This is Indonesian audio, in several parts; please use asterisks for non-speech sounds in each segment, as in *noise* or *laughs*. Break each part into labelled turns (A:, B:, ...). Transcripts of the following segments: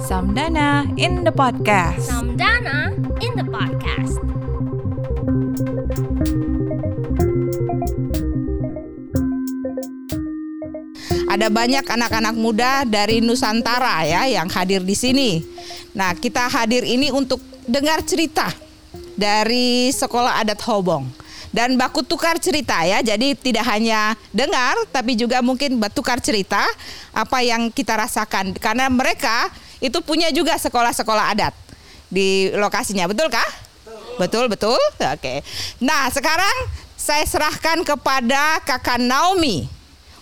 A: Samdana in the podcast.
B: Samdana in the podcast.
C: Ada banyak anak-anak muda dari Nusantara ya yang hadir di sini. Nah, kita hadir ini untuk dengar cerita dari Sekolah Adat Hobong dan baku tukar cerita ya. Jadi tidak hanya dengar tapi juga mungkin bertukar cerita apa yang kita rasakan karena mereka itu punya juga sekolah-sekolah adat di lokasinya. Betul kah? Betul, betul. Oke. Nah, sekarang saya serahkan kepada Kakak Naomi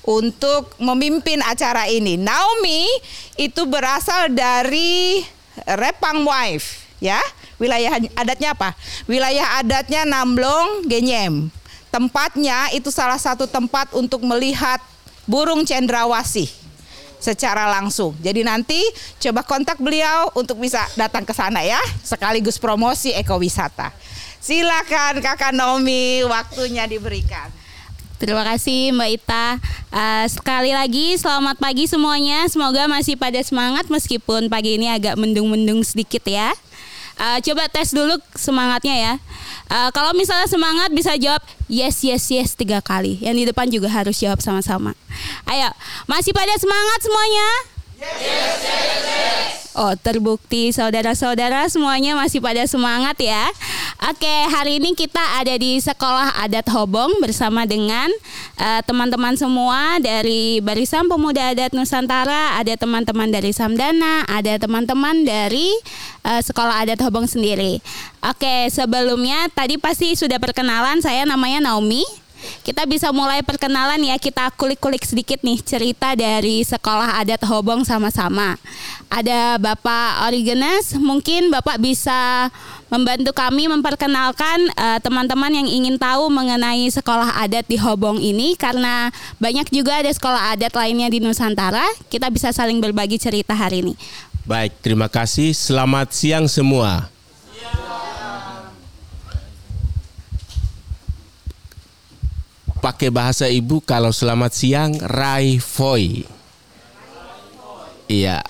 C: untuk memimpin acara ini. Naomi itu berasal dari Repang Wife, ya. Wilayah adatnya apa? Wilayah adatnya Namblong, Genyem. Tempatnya itu salah satu tempat untuk melihat burung cendrawasih secara langsung. Jadi nanti coba kontak beliau untuk bisa datang ke sana ya, sekaligus promosi ekowisata. Silakan Kakak Naomi, waktunya diberikan.
D: Terima kasih Mbak Ita. Uh, sekali lagi selamat pagi semuanya. Semoga masih pada semangat meskipun pagi ini agak mendung-mendung sedikit ya. Uh, coba tes dulu semangatnya ya. Uh, kalau misalnya semangat bisa jawab yes yes yes tiga kali. Yang di depan juga harus jawab sama-sama. Ayo, masih pada semangat semuanya? Oh, terbukti saudara-saudara semuanya masih pada semangat ya. Oke, hari ini kita ada di Sekolah Adat Hobong bersama dengan teman-teman uh, semua dari Barisan Pemuda Adat Nusantara, ada teman-teman dari Samdana, ada teman-teman dari uh, Sekolah Adat Hobong sendiri. Oke, sebelumnya tadi pasti sudah perkenalan, saya namanya Naomi kita bisa mulai perkenalan ya kita kulik-kulik sedikit nih cerita dari sekolah adat Hobong sama-sama. Ada Bapak Origenes, mungkin Bapak bisa membantu kami memperkenalkan teman-teman uh, yang ingin tahu mengenai sekolah adat di Hobong ini karena banyak juga ada sekolah adat lainnya di Nusantara. Kita bisa saling berbagi cerita hari ini.
E: Baik, terima kasih. Selamat siang semua. Pakai bahasa ibu kalau selamat siang Rai Foi. Iya.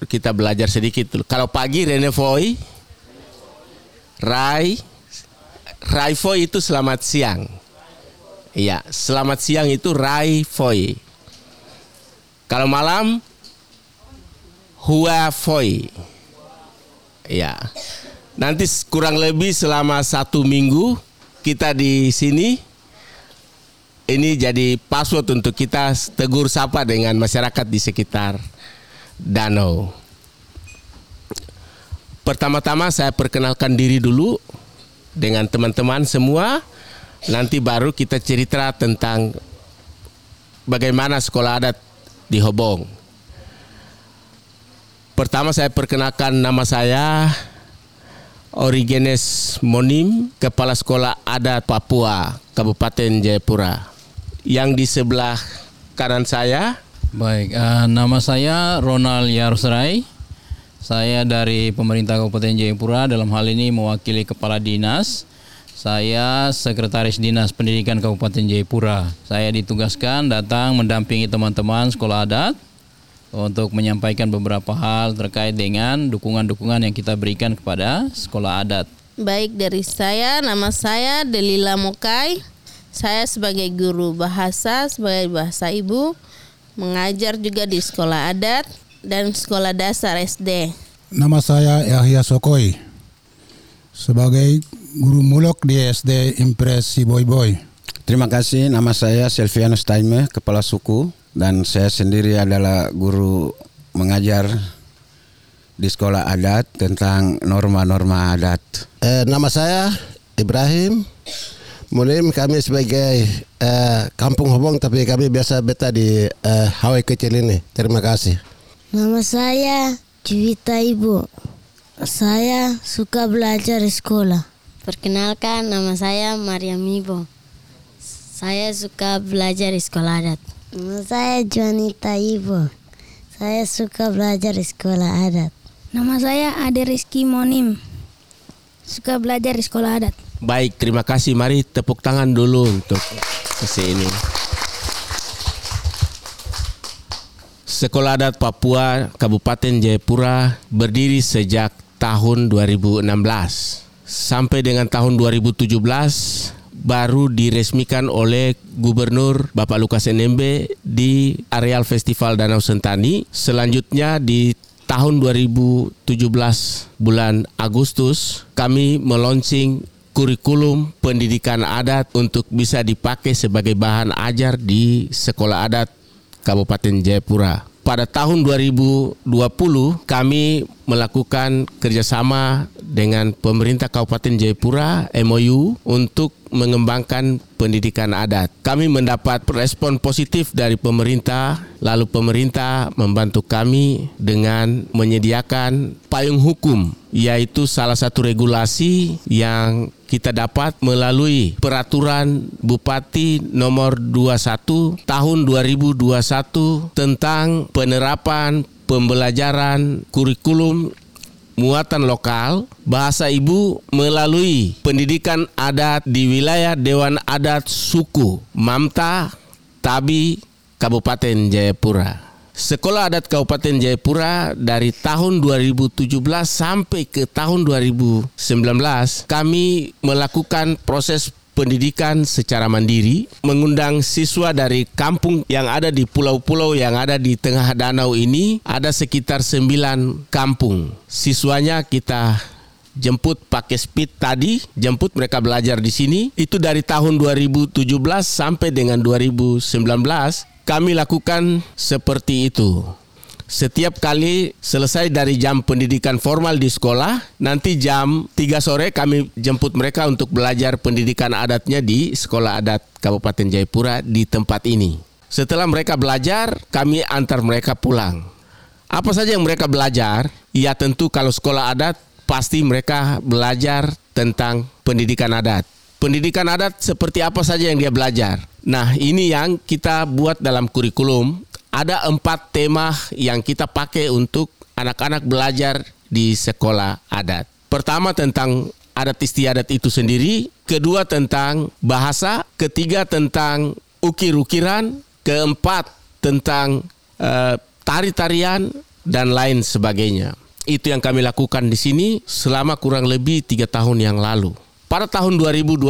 E: Kita belajar sedikit dulu. Kalau pagi Rene Foi. Rai Rai Foi itu selamat siang. Iya, selamat siang itu Rai Foi. Kalau malam Hua Foi. Iya. Nanti kurang lebih selama satu minggu kita di sini ini jadi password untuk kita tegur sapa dengan masyarakat di sekitar danau. Pertama-tama saya perkenalkan diri dulu dengan teman-teman semua. Nanti baru kita cerita tentang bagaimana sekolah adat di Hobong. Pertama saya perkenalkan nama saya Origenes Monim, Kepala Sekolah Adat Papua, Kabupaten Jayapura yang di sebelah kanan saya.
F: Baik, uh, nama saya Ronald Yarusrai. Saya dari pemerintah Kabupaten Jayapura dalam hal ini mewakili kepala dinas. Saya sekretaris dinas pendidikan Kabupaten Jayapura. Saya ditugaskan datang mendampingi teman-teman sekolah adat untuk menyampaikan beberapa hal terkait dengan dukungan-dukungan yang kita berikan kepada sekolah adat.
G: Baik dari saya, nama saya Delila Mokai. Saya sebagai guru bahasa, sebagai bahasa ibu, mengajar juga di sekolah adat dan sekolah dasar SD.
H: Nama saya Yahya Sokoi. Sebagai guru mulok di SD Impresi Boy Boy.
I: Terima kasih. Nama saya Selviano Staime, kepala suku dan saya sendiri adalah guru mengajar di sekolah adat tentang norma-norma adat.
J: Eh, nama saya Ibrahim Mulai kami sebagai uh, kampung Hobong tapi kami biasa beta di uh, Hawaii kecil ini. Terima kasih.
K: Nama saya Juwita Ibu. Saya suka belajar di sekolah.
L: Perkenalkan nama saya Maria Ibo. Saya suka belajar di sekolah adat.
K: Nama saya Juanita Ibu. Saya suka belajar di sekolah adat.
M: Nama saya Ade Rizky Monim. Suka belajar di sekolah adat.
E: Baik, terima kasih. Mari tepuk tangan dulu untuk sesi ini. Sekolah Adat Papua Kabupaten Jayapura berdiri sejak tahun 2016 sampai dengan tahun 2017 baru diresmikan oleh Gubernur Bapak Lukas NMB di areal Festival Danau Sentani. Selanjutnya di tahun 2017 bulan Agustus kami meluncing kurikulum pendidikan adat untuk bisa dipakai sebagai bahan ajar di sekolah adat Kabupaten Jayapura. Pada tahun 2020 kami melakukan kerjasama dengan pemerintah Kabupaten Jayapura MOU untuk mengembangkan pendidikan adat. Kami mendapat respon positif dari pemerintah, lalu pemerintah membantu kami dengan menyediakan payung hukum, yaitu salah satu regulasi yang kita dapat melalui peraturan Bupati nomor 21 tahun 2021 tentang penerapan pembelajaran kurikulum muatan lokal bahasa ibu melalui pendidikan adat di wilayah Dewan Adat Suku Mamta Tabi Kabupaten Jayapura. Sekolah Adat Kabupaten Jayapura dari tahun 2017 sampai ke tahun 2019 kami melakukan proses pendidikan secara mandiri, mengundang siswa dari kampung yang ada di pulau-pulau yang ada di tengah danau ini, ada sekitar sembilan kampung. Siswanya kita jemput pakai speed tadi, jemput mereka belajar di sini. Itu dari tahun 2017 sampai dengan 2019 kami lakukan seperti itu. Setiap kali selesai dari jam pendidikan formal di sekolah, nanti jam 3 sore kami jemput mereka untuk belajar pendidikan adatnya di Sekolah Adat Kabupaten Jayapura di tempat ini. Setelah mereka belajar, kami antar mereka pulang. Apa saja yang mereka belajar? Ya tentu kalau sekolah adat pasti mereka belajar tentang pendidikan adat. Pendidikan adat seperti apa saja yang dia belajar. Nah, ini yang kita buat dalam kurikulum ada empat tema yang kita pakai untuk anak-anak belajar di sekolah adat. Pertama tentang adat istiadat itu sendiri, kedua tentang bahasa, ketiga tentang ukir-ukiran, keempat tentang uh, tari-tarian dan lain sebagainya. Itu yang kami lakukan di sini selama kurang lebih tiga tahun yang lalu. Pada tahun 2021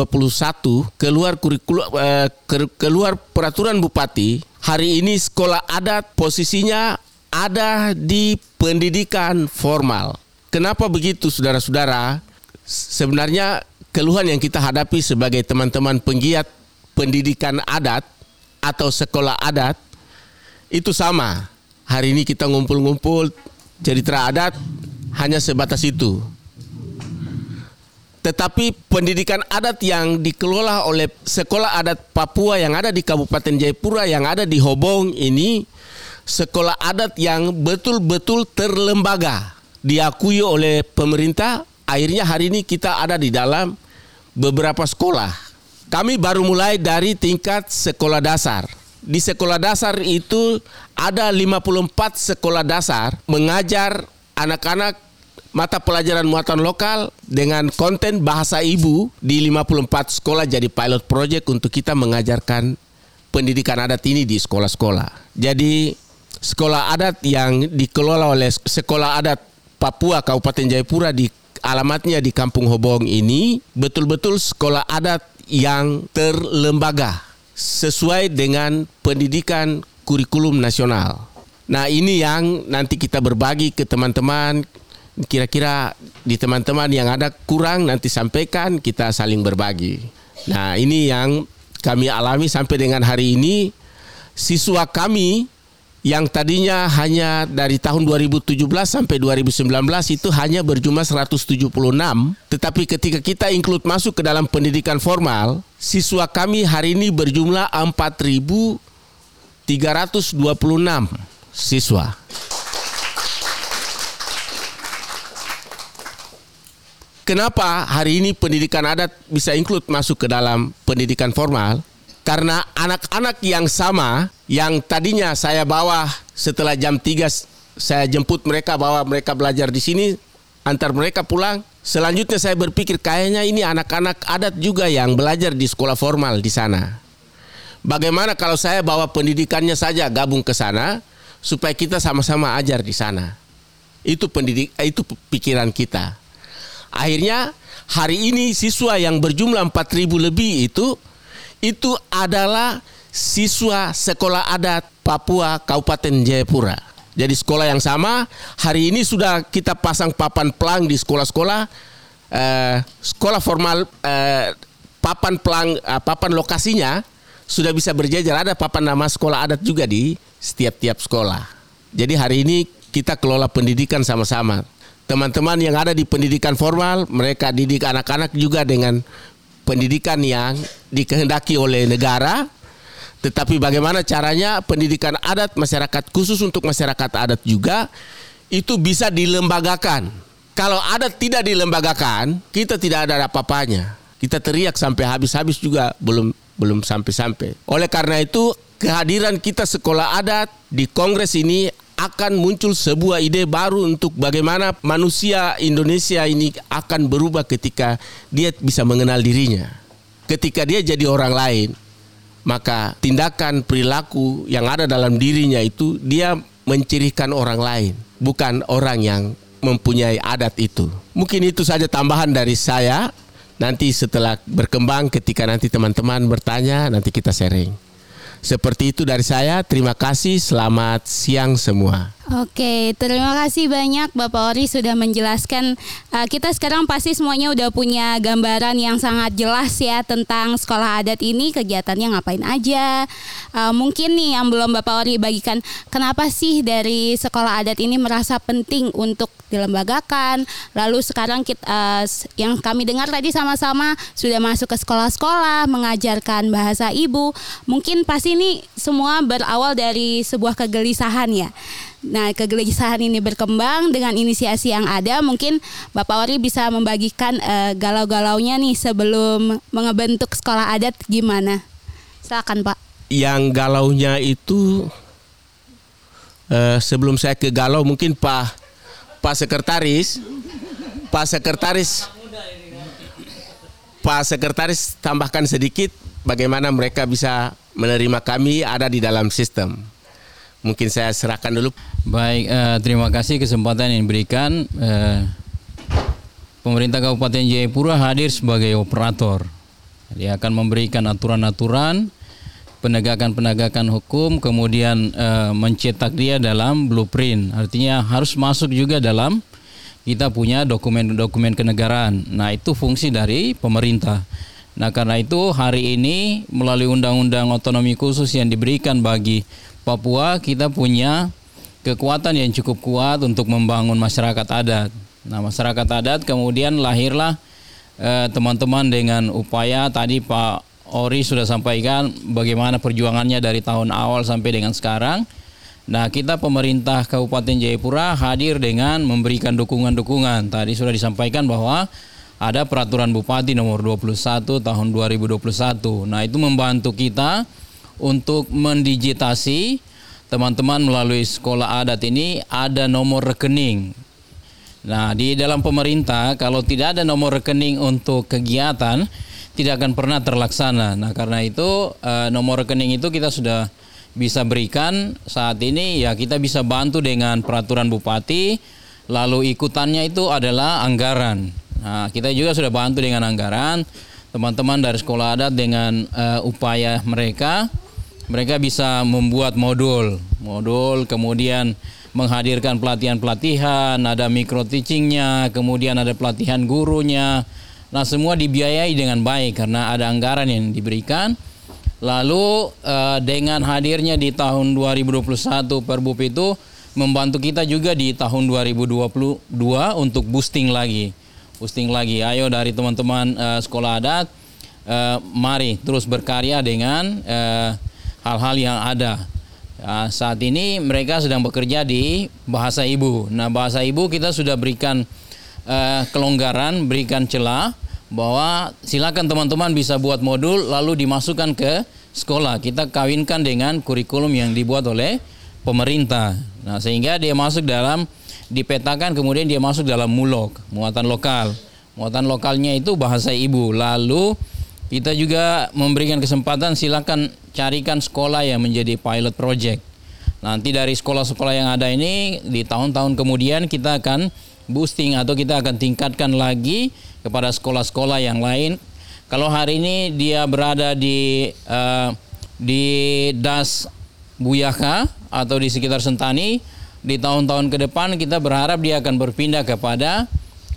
E: keluar kurikulum uh, keluar peraturan bupati hari ini sekolah adat posisinya ada di pendidikan formal. Kenapa begitu saudara-saudara? Sebenarnya keluhan yang kita hadapi sebagai teman-teman penggiat pendidikan adat atau sekolah adat itu sama. Hari ini kita ngumpul-ngumpul cerita adat hanya sebatas itu. Tetapi pendidikan adat yang dikelola oleh sekolah adat Papua yang ada di Kabupaten Jayapura yang ada di Hobong ini sekolah adat yang betul-betul terlembaga diakui oleh pemerintah. Akhirnya hari ini kita ada di dalam beberapa sekolah. Kami baru mulai dari tingkat sekolah dasar. Di sekolah dasar itu ada 54 sekolah dasar mengajar anak-anak mata pelajaran muatan lokal dengan konten bahasa ibu di 54 sekolah jadi pilot project untuk kita mengajarkan pendidikan adat ini di sekolah-sekolah. Jadi sekolah adat yang dikelola oleh Sekolah Adat Papua Kabupaten Jayapura di alamatnya di Kampung Hobong ini betul-betul sekolah adat yang terlembaga sesuai dengan pendidikan kurikulum nasional. Nah, ini yang nanti kita berbagi ke teman-teman kira-kira di teman-teman yang ada kurang nanti sampaikan kita saling berbagi. Nah ini yang kami alami sampai dengan hari ini. Siswa kami yang tadinya hanya dari tahun 2017 sampai 2019 itu hanya berjumlah 176 tetapi ketika kita include masuk ke dalam pendidikan formal siswa kami hari ini berjumlah 4326 siswa Kenapa hari ini pendidikan adat bisa include masuk ke dalam pendidikan formal? Karena anak-anak yang sama yang tadinya saya bawa setelah jam 3 saya jemput mereka bawa mereka belajar di sini antar mereka pulang. Selanjutnya saya berpikir kayaknya ini anak-anak adat juga yang belajar di sekolah formal di sana. Bagaimana kalau saya bawa pendidikannya saja gabung ke sana supaya kita sama-sama ajar di sana. Itu pendidik eh, itu pikiran kita. Akhirnya hari ini siswa yang berjumlah 4000 lebih itu itu adalah siswa sekolah adat Papua Kabupaten Jayapura. Jadi sekolah yang sama hari ini sudah kita pasang papan pelang di sekolah-sekolah eh, sekolah formal eh, papan pelang eh, papan lokasinya sudah bisa berjajar ada papan nama sekolah adat juga di setiap tiap sekolah. Jadi hari ini kita kelola pendidikan sama-sama. Teman-teman yang ada di pendidikan formal, mereka didik anak-anak juga dengan pendidikan yang dikehendaki oleh negara. Tetapi bagaimana caranya pendidikan adat masyarakat khusus untuk masyarakat adat juga itu bisa dilembagakan. Kalau adat tidak dilembagakan, kita tidak ada apa-apanya. Kita teriak sampai habis-habis juga belum belum sampai-sampai. Oleh karena itu, kehadiran kita sekolah adat di kongres ini akan muncul sebuah ide baru untuk bagaimana manusia Indonesia ini akan berubah ketika dia bisa mengenal dirinya. Ketika dia jadi orang lain, maka tindakan perilaku yang ada dalam dirinya itu dia mencirikan orang lain, bukan orang yang mempunyai adat itu. Mungkin itu saja tambahan dari saya. Nanti setelah berkembang ketika nanti teman-teman bertanya, nanti kita sharing. Seperti itu dari saya. Terima kasih. Selamat siang semua.
D: Oke, terima kasih banyak Bapak Ori sudah menjelaskan. Uh, kita sekarang pasti semuanya udah punya gambaran yang sangat jelas ya tentang sekolah adat ini kegiatannya ngapain aja. Uh, mungkin nih yang belum Bapak Ori bagikan, kenapa sih dari sekolah adat ini merasa penting untuk dilembagakan? Lalu sekarang kita uh, yang kami dengar tadi sama-sama sudah masuk ke sekolah-sekolah mengajarkan bahasa ibu. Mungkin pasti ini semua berawal dari sebuah kegelisahan ya. Nah, kegelisahan ini berkembang dengan inisiasi yang ada. Mungkin Bapak Ori bisa membagikan uh, galau-galaunya nih sebelum mengebentuk sekolah adat gimana? Silakan, Pak.
E: Yang galaunya itu uh, sebelum saya ke galau mungkin Pak Pak Sekretaris Pak Sekretaris Pak Sekretaris tambahkan sedikit bagaimana mereka bisa menerima kami ada di dalam sistem. Mungkin saya serahkan dulu.
F: Baik, uh, terima kasih kesempatan yang diberikan. Uh, pemerintah Kabupaten Jayapura hadir sebagai operator. Dia akan memberikan aturan-aturan, penegakan-penegakan hukum, kemudian uh, mencetak dia dalam blueprint. Artinya harus masuk juga dalam kita punya dokumen-dokumen kenegaraan. Nah, itu fungsi dari pemerintah. Nah, karena itu hari ini melalui undang-undang otonomi khusus yang diberikan bagi Papua, kita punya kekuatan yang cukup kuat untuk membangun masyarakat adat. Nah, masyarakat adat kemudian lahirlah eh, teman-teman eh, dengan upaya tadi Pak Ori sudah sampaikan bagaimana perjuangannya dari tahun awal sampai dengan sekarang. Nah, kita pemerintah Kabupaten Jayapura hadir dengan memberikan dukungan-dukungan. Tadi sudah disampaikan bahwa ada peraturan Bupati nomor 21 tahun 2021. Nah, itu membantu kita untuk mendigitasi teman-teman melalui sekolah adat ini ada nomor rekening. Nah, di dalam pemerintah kalau tidak ada nomor rekening untuk kegiatan tidak akan pernah terlaksana. Nah, karena itu eh, nomor rekening itu kita sudah bisa berikan saat ini ya kita bisa bantu dengan peraturan bupati lalu ikutannya itu adalah anggaran. Nah, kita juga sudah bantu dengan anggaran teman-teman dari sekolah adat dengan uh, upaya mereka mereka bisa membuat modul, modul kemudian menghadirkan pelatihan-pelatihan, ada micro teachingnya, kemudian ada pelatihan gurunya. Nah semua dibiayai dengan baik karena ada anggaran yang diberikan. Lalu eh, dengan hadirnya di tahun 2021 Perbup itu membantu kita juga di tahun 2022 untuk boosting lagi. Boosting lagi. Ayo dari teman-teman eh, sekolah adat eh, mari terus berkarya dengan hal-hal yang ada. Ya, saat ini mereka sedang bekerja di bahasa ibu. Nah, bahasa ibu kita sudah berikan uh, kelonggaran, berikan celah bahwa silakan teman-teman bisa buat modul lalu dimasukkan ke sekolah. Kita kawinkan dengan kurikulum yang dibuat oleh pemerintah. Nah, sehingga dia masuk dalam dipetakan kemudian dia masuk dalam mulok, muatan lokal. Muatan lokalnya itu bahasa ibu. Lalu kita juga memberikan kesempatan silakan carikan sekolah yang menjadi pilot project. Nanti dari sekolah-sekolah yang ada ini di tahun-tahun kemudian kita akan boosting atau kita akan tingkatkan lagi kepada sekolah-sekolah yang lain. Kalau hari ini dia berada di uh, di Das Buyaka atau di sekitar Sentani, di tahun-tahun ke depan kita berharap dia akan berpindah kepada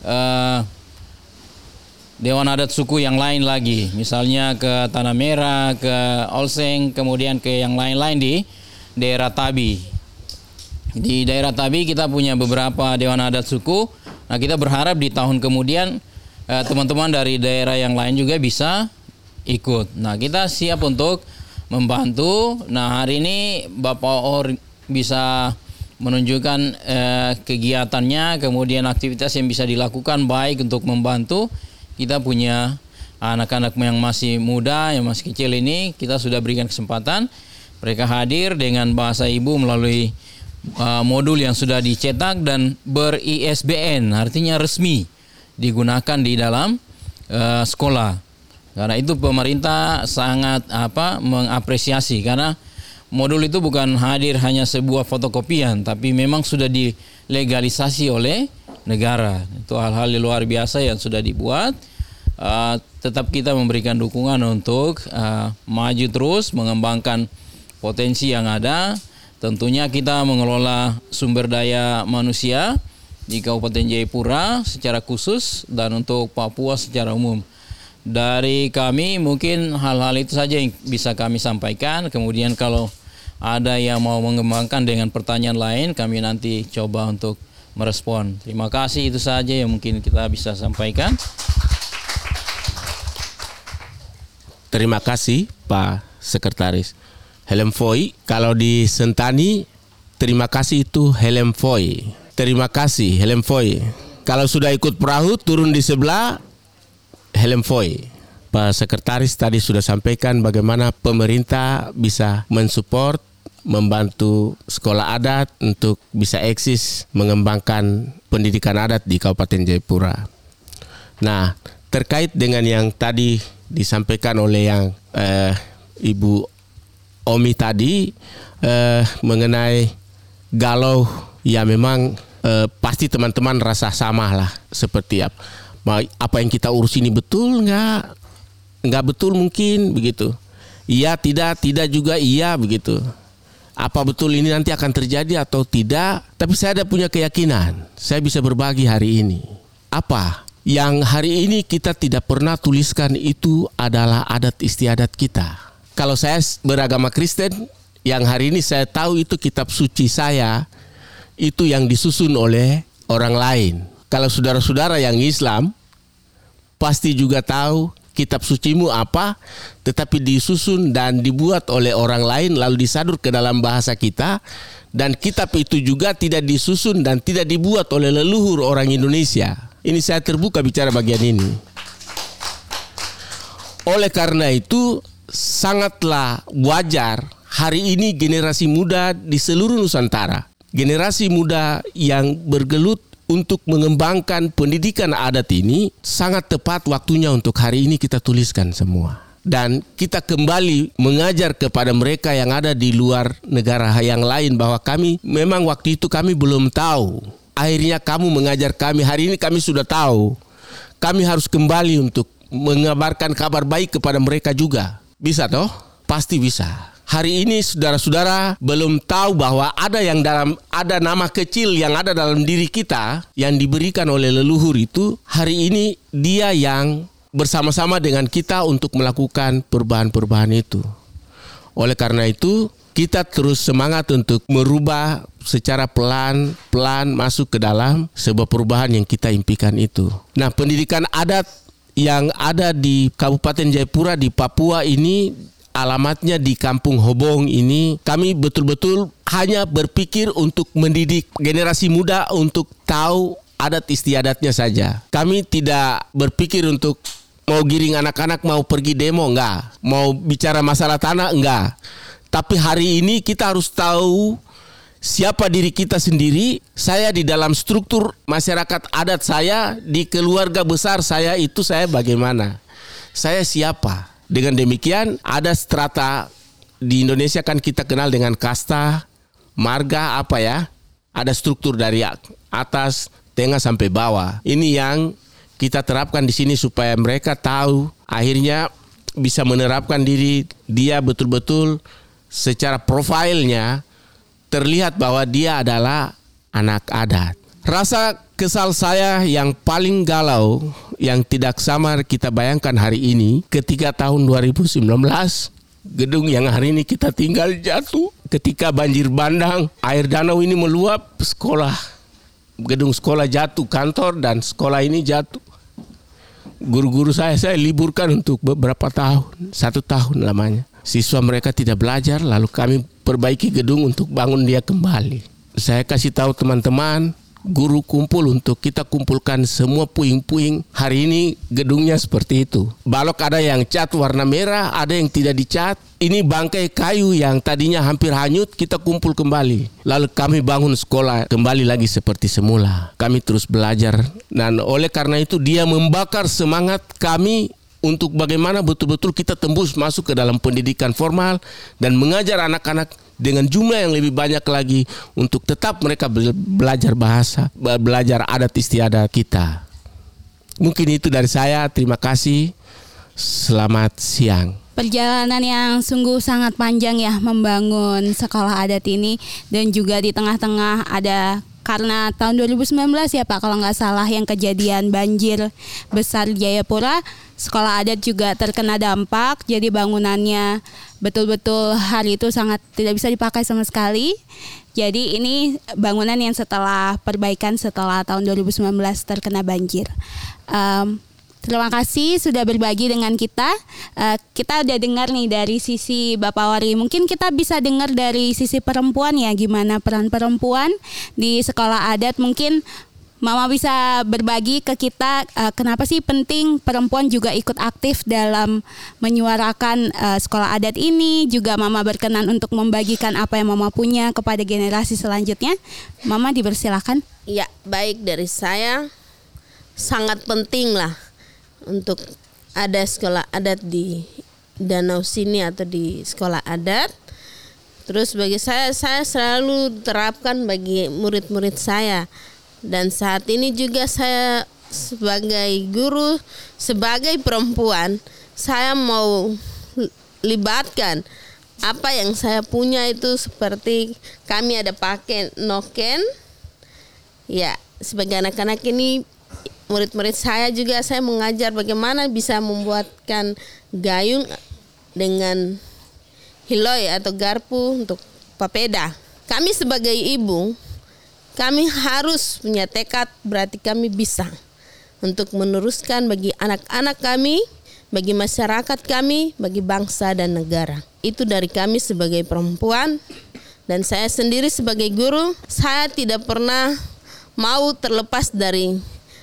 F: uh, Dewan Adat suku yang lain lagi, misalnya ke Tanah Merah, ke Olseng, kemudian ke yang lain-lain di daerah Tabi. Di daerah Tabi kita punya beberapa dewan adat suku. Nah, kita berharap di tahun kemudian eh, teman-teman dari daerah yang lain juga bisa ikut. Nah, kita siap untuk membantu. Nah, hari ini Bapak Or bisa menunjukkan eh, kegiatannya, kemudian aktivitas yang bisa dilakukan baik untuk membantu. Kita punya anak-anak yang masih muda, yang masih kecil ini, kita sudah berikan kesempatan mereka hadir dengan bahasa ibu melalui uh, modul yang sudah dicetak dan ber-ISBN, artinya resmi digunakan di dalam uh, sekolah. Karena itu pemerintah sangat apa mengapresiasi karena modul itu bukan hadir hanya sebuah fotokopian tapi memang sudah dilegalisasi oleh negara. Itu hal-hal luar biasa yang sudah dibuat. Uh, tetap kita memberikan dukungan untuk uh, maju terus mengembangkan potensi yang ada. Tentunya kita mengelola sumber daya manusia di Kabupaten Jayapura secara khusus dan untuk Papua secara umum. Dari kami mungkin hal-hal itu saja yang bisa kami sampaikan. Kemudian kalau ada yang mau mengembangkan dengan pertanyaan lain, kami nanti coba untuk merespon. Terima kasih itu saja yang mungkin kita bisa sampaikan.
E: Terima kasih Pak Sekretaris. Helm Foy. Kalau di Sentani, terima kasih itu Helm Foy. Terima kasih Helm Foy. Kalau sudah ikut perahu, turun di sebelah Helm Foy. Pak Sekretaris tadi sudah sampaikan bagaimana pemerintah bisa mensupport membantu sekolah adat untuk bisa eksis mengembangkan pendidikan adat di Kabupaten Jayapura. Nah, terkait dengan yang tadi disampaikan oleh yang eh, Ibu Omi tadi eh, mengenai galau ya memang eh, pasti teman-teman rasa sama lah seperti apa apa yang kita urus ini betul nggak? Nggak betul mungkin begitu. Iya tidak tidak juga iya begitu apa betul ini nanti akan terjadi atau tidak? Tapi saya ada punya keyakinan. Saya bisa berbagi hari ini. Apa yang hari ini kita tidak pernah tuliskan itu adalah adat istiadat kita. Kalau saya beragama Kristen, yang hari ini saya tahu itu kitab suci saya, itu yang disusun oleh orang lain. Kalau saudara-saudara yang Islam, pasti juga tahu kitab sucimu apa, tetapi disusun dan dibuat oleh orang lain lalu disadur ke dalam bahasa kita dan kitab itu juga tidak disusun dan tidak dibuat oleh leluhur orang Indonesia. Ini saya terbuka bicara bagian ini. Oleh karena itu sangatlah wajar hari ini generasi muda di seluruh Nusantara, generasi muda yang bergelut untuk mengembangkan pendidikan adat ini sangat tepat waktunya untuk hari ini kita tuliskan semua. Dan kita kembali mengajar kepada mereka yang ada di luar negara yang lain bahwa kami memang waktu itu kami belum tahu. Akhirnya kamu mengajar kami, hari ini kami sudah tahu. Kami harus kembali untuk mengabarkan kabar baik kepada mereka juga bisa toh? Pasti bisa. Hari ini saudara-saudara belum tahu bahwa ada yang dalam ada nama kecil yang ada dalam diri kita yang diberikan oleh leluhur itu hari ini dia yang bersama-sama dengan kita untuk melakukan perubahan-perubahan itu. Oleh karena itu, kita terus semangat untuk merubah secara pelan-pelan masuk ke dalam sebuah perubahan yang kita impikan itu. Nah, pendidikan adat yang ada di Kabupaten Jayapura di Papua ini alamatnya di Kampung Hobong ini kami betul-betul hanya berpikir untuk mendidik generasi muda untuk tahu adat istiadatnya saja. Kami tidak berpikir untuk mau giring anak-anak mau pergi demo enggak, mau bicara masalah tanah enggak. Tapi hari ini kita harus tahu siapa diri kita sendiri, saya di dalam struktur masyarakat adat saya, di keluarga besar saya itu saya bagaimana? Saya siapa? Dengan demikian ada strata di Indonesia kan kita kenal dengan kasta, marga apa ya? Ada struktur dari atas, tengah sampai bawah. Ini yang kita terapkan di sini supaya mereka tahu akhirnya bisa menerapkan diri dia betul-betul secara profilnya terlihat bahwa dia adalah anak adat. Rasa kesal saya yang paling galau yang tidak sama kita bayangkan hari ini ketika tahun 2019 gedung yang hari ini kita tinggal jatuh. Ketika banjir bandang air danau ini meluap sekolah gedung sekolah jatuh kantor dan sekolah ini jatuh. Guru-guru saya saya liburkan untuk beberapa tahun satu tahun lamanya. Siswa mereka tidak belajar lalu kami perbaiki gedung untuk bangun dia kembali. Saya kasih tahu teman-teman guru kumpul untuk kita kumpulkan semua puing-puing. Hari ini gedungnya seperti itu. Balok ada yang cat warna merah, ada yang tidak dicat. Ini bangkai kayu yang tadinya hampir hanyut kita kumpul kembali. Lalu kami bangun sekolah kembali lagi seperti semula. Kami terus belajar dan oleh karena itu dia membakar semangat kami untuk bagaimana betul-betul kita tembus masuk ke dalam pendidikan formal dan mengajar anak-anak dengan jumlah yang lebih banyak lagi untuk tetap mereka belajar bahasa, belajar adat istiadat kita. Mungkin itu dari saya. Terima kasih. Selamat siang.
D: Perjalanan yang sungguh sangat panjang ya membangun sekolah adat ini dan juga di tengah-tengah ada karena tahun 2019 ya Pak kalau nggak salah yang kejadian banjir besar Jayapura sekolah adat juga terkena dampak jadi bangunannya betul-betul hari itu sangat tidak bisa dipakai sama sekali jadi ini bangunan yang setelah perbaikan setelah tahun 2019 terkena banjir um, Terima kasih sudah berbagi dengan kita. Uh, kita udah dengar nih dari sisi Bapak Wari. Mungkin kita bisa dengar dari sisi perempuan ya gimana peran perempuan di sekolah adat. Mungkin Mama bisa berbagi ke kita uh, kenapa sih penting perempuan juga ikut aktif dalam menyuarakan uh, sekolah adat ini. Juga Mama berkenan untuk membagikan apa yang Mama punya kepada generasi selanjutnya. Mama dipersilakan.
G: Ya, baik dari saya sangat penting lah untuk ada sekolah adat di danau sini atau di sekolah adat. Terus bagi saya saya selalu terapkan bagi murid-murid saya. Dan saat ini juga saya sebagai guru, sebagai perempuan, saya mau libatkan apa yang saya punya itu seperti kami ada pakai noken. Ya, sebagai anak-anak ini murid-murid saya juga saya mengajar bagaimana bisa membuatkan gayung dengan hiloi atau garpu untuk papeda. Kami sebagai ibu, kami harus punya tekad berarti kami bisa untuk meneruskan bagi anak-anak kami, bagi masyarakat kami, bagi bangsa dan negara. Itu dari kami sebagai perempuan dan saya sendiri sebagai guru, saya tidak pernah mau terlepas dari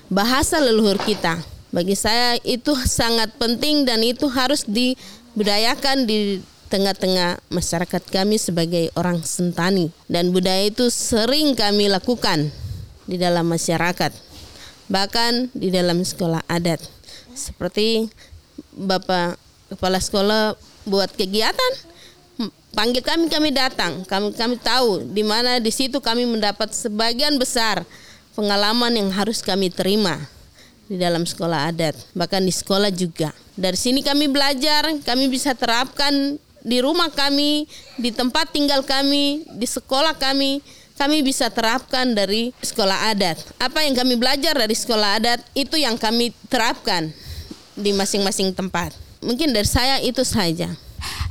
G: bahasa leluhur kita. Bagi saya itu sangat penting dan itu harus dibudayakan di tengah-tengah masyarakat kami sebagai orang Sentani. Dan budaya itu sering kami lakukan di dalam masyarakat. Bahkan di dalam sekolah adat. Seperti Bapak kepala sekolah buat kegiatan panggil kami kami datang. Kami kami tahu di mana di situ kami mendapat sebagian besar pengalaman yang harus kami terima di dalam sekolah adat, bahkan di sekolah juga. Dari sini kami belajar, kami bisa terapkan di rumah kami, di tempat tinggal kami, di sekolah kami, kami bisa terapkan dari sekolah adat. Apa yang kami belajar dari sekolah adat itu yang kami terapkan di masing-masing tempat. Mungkin dari saya itu saja.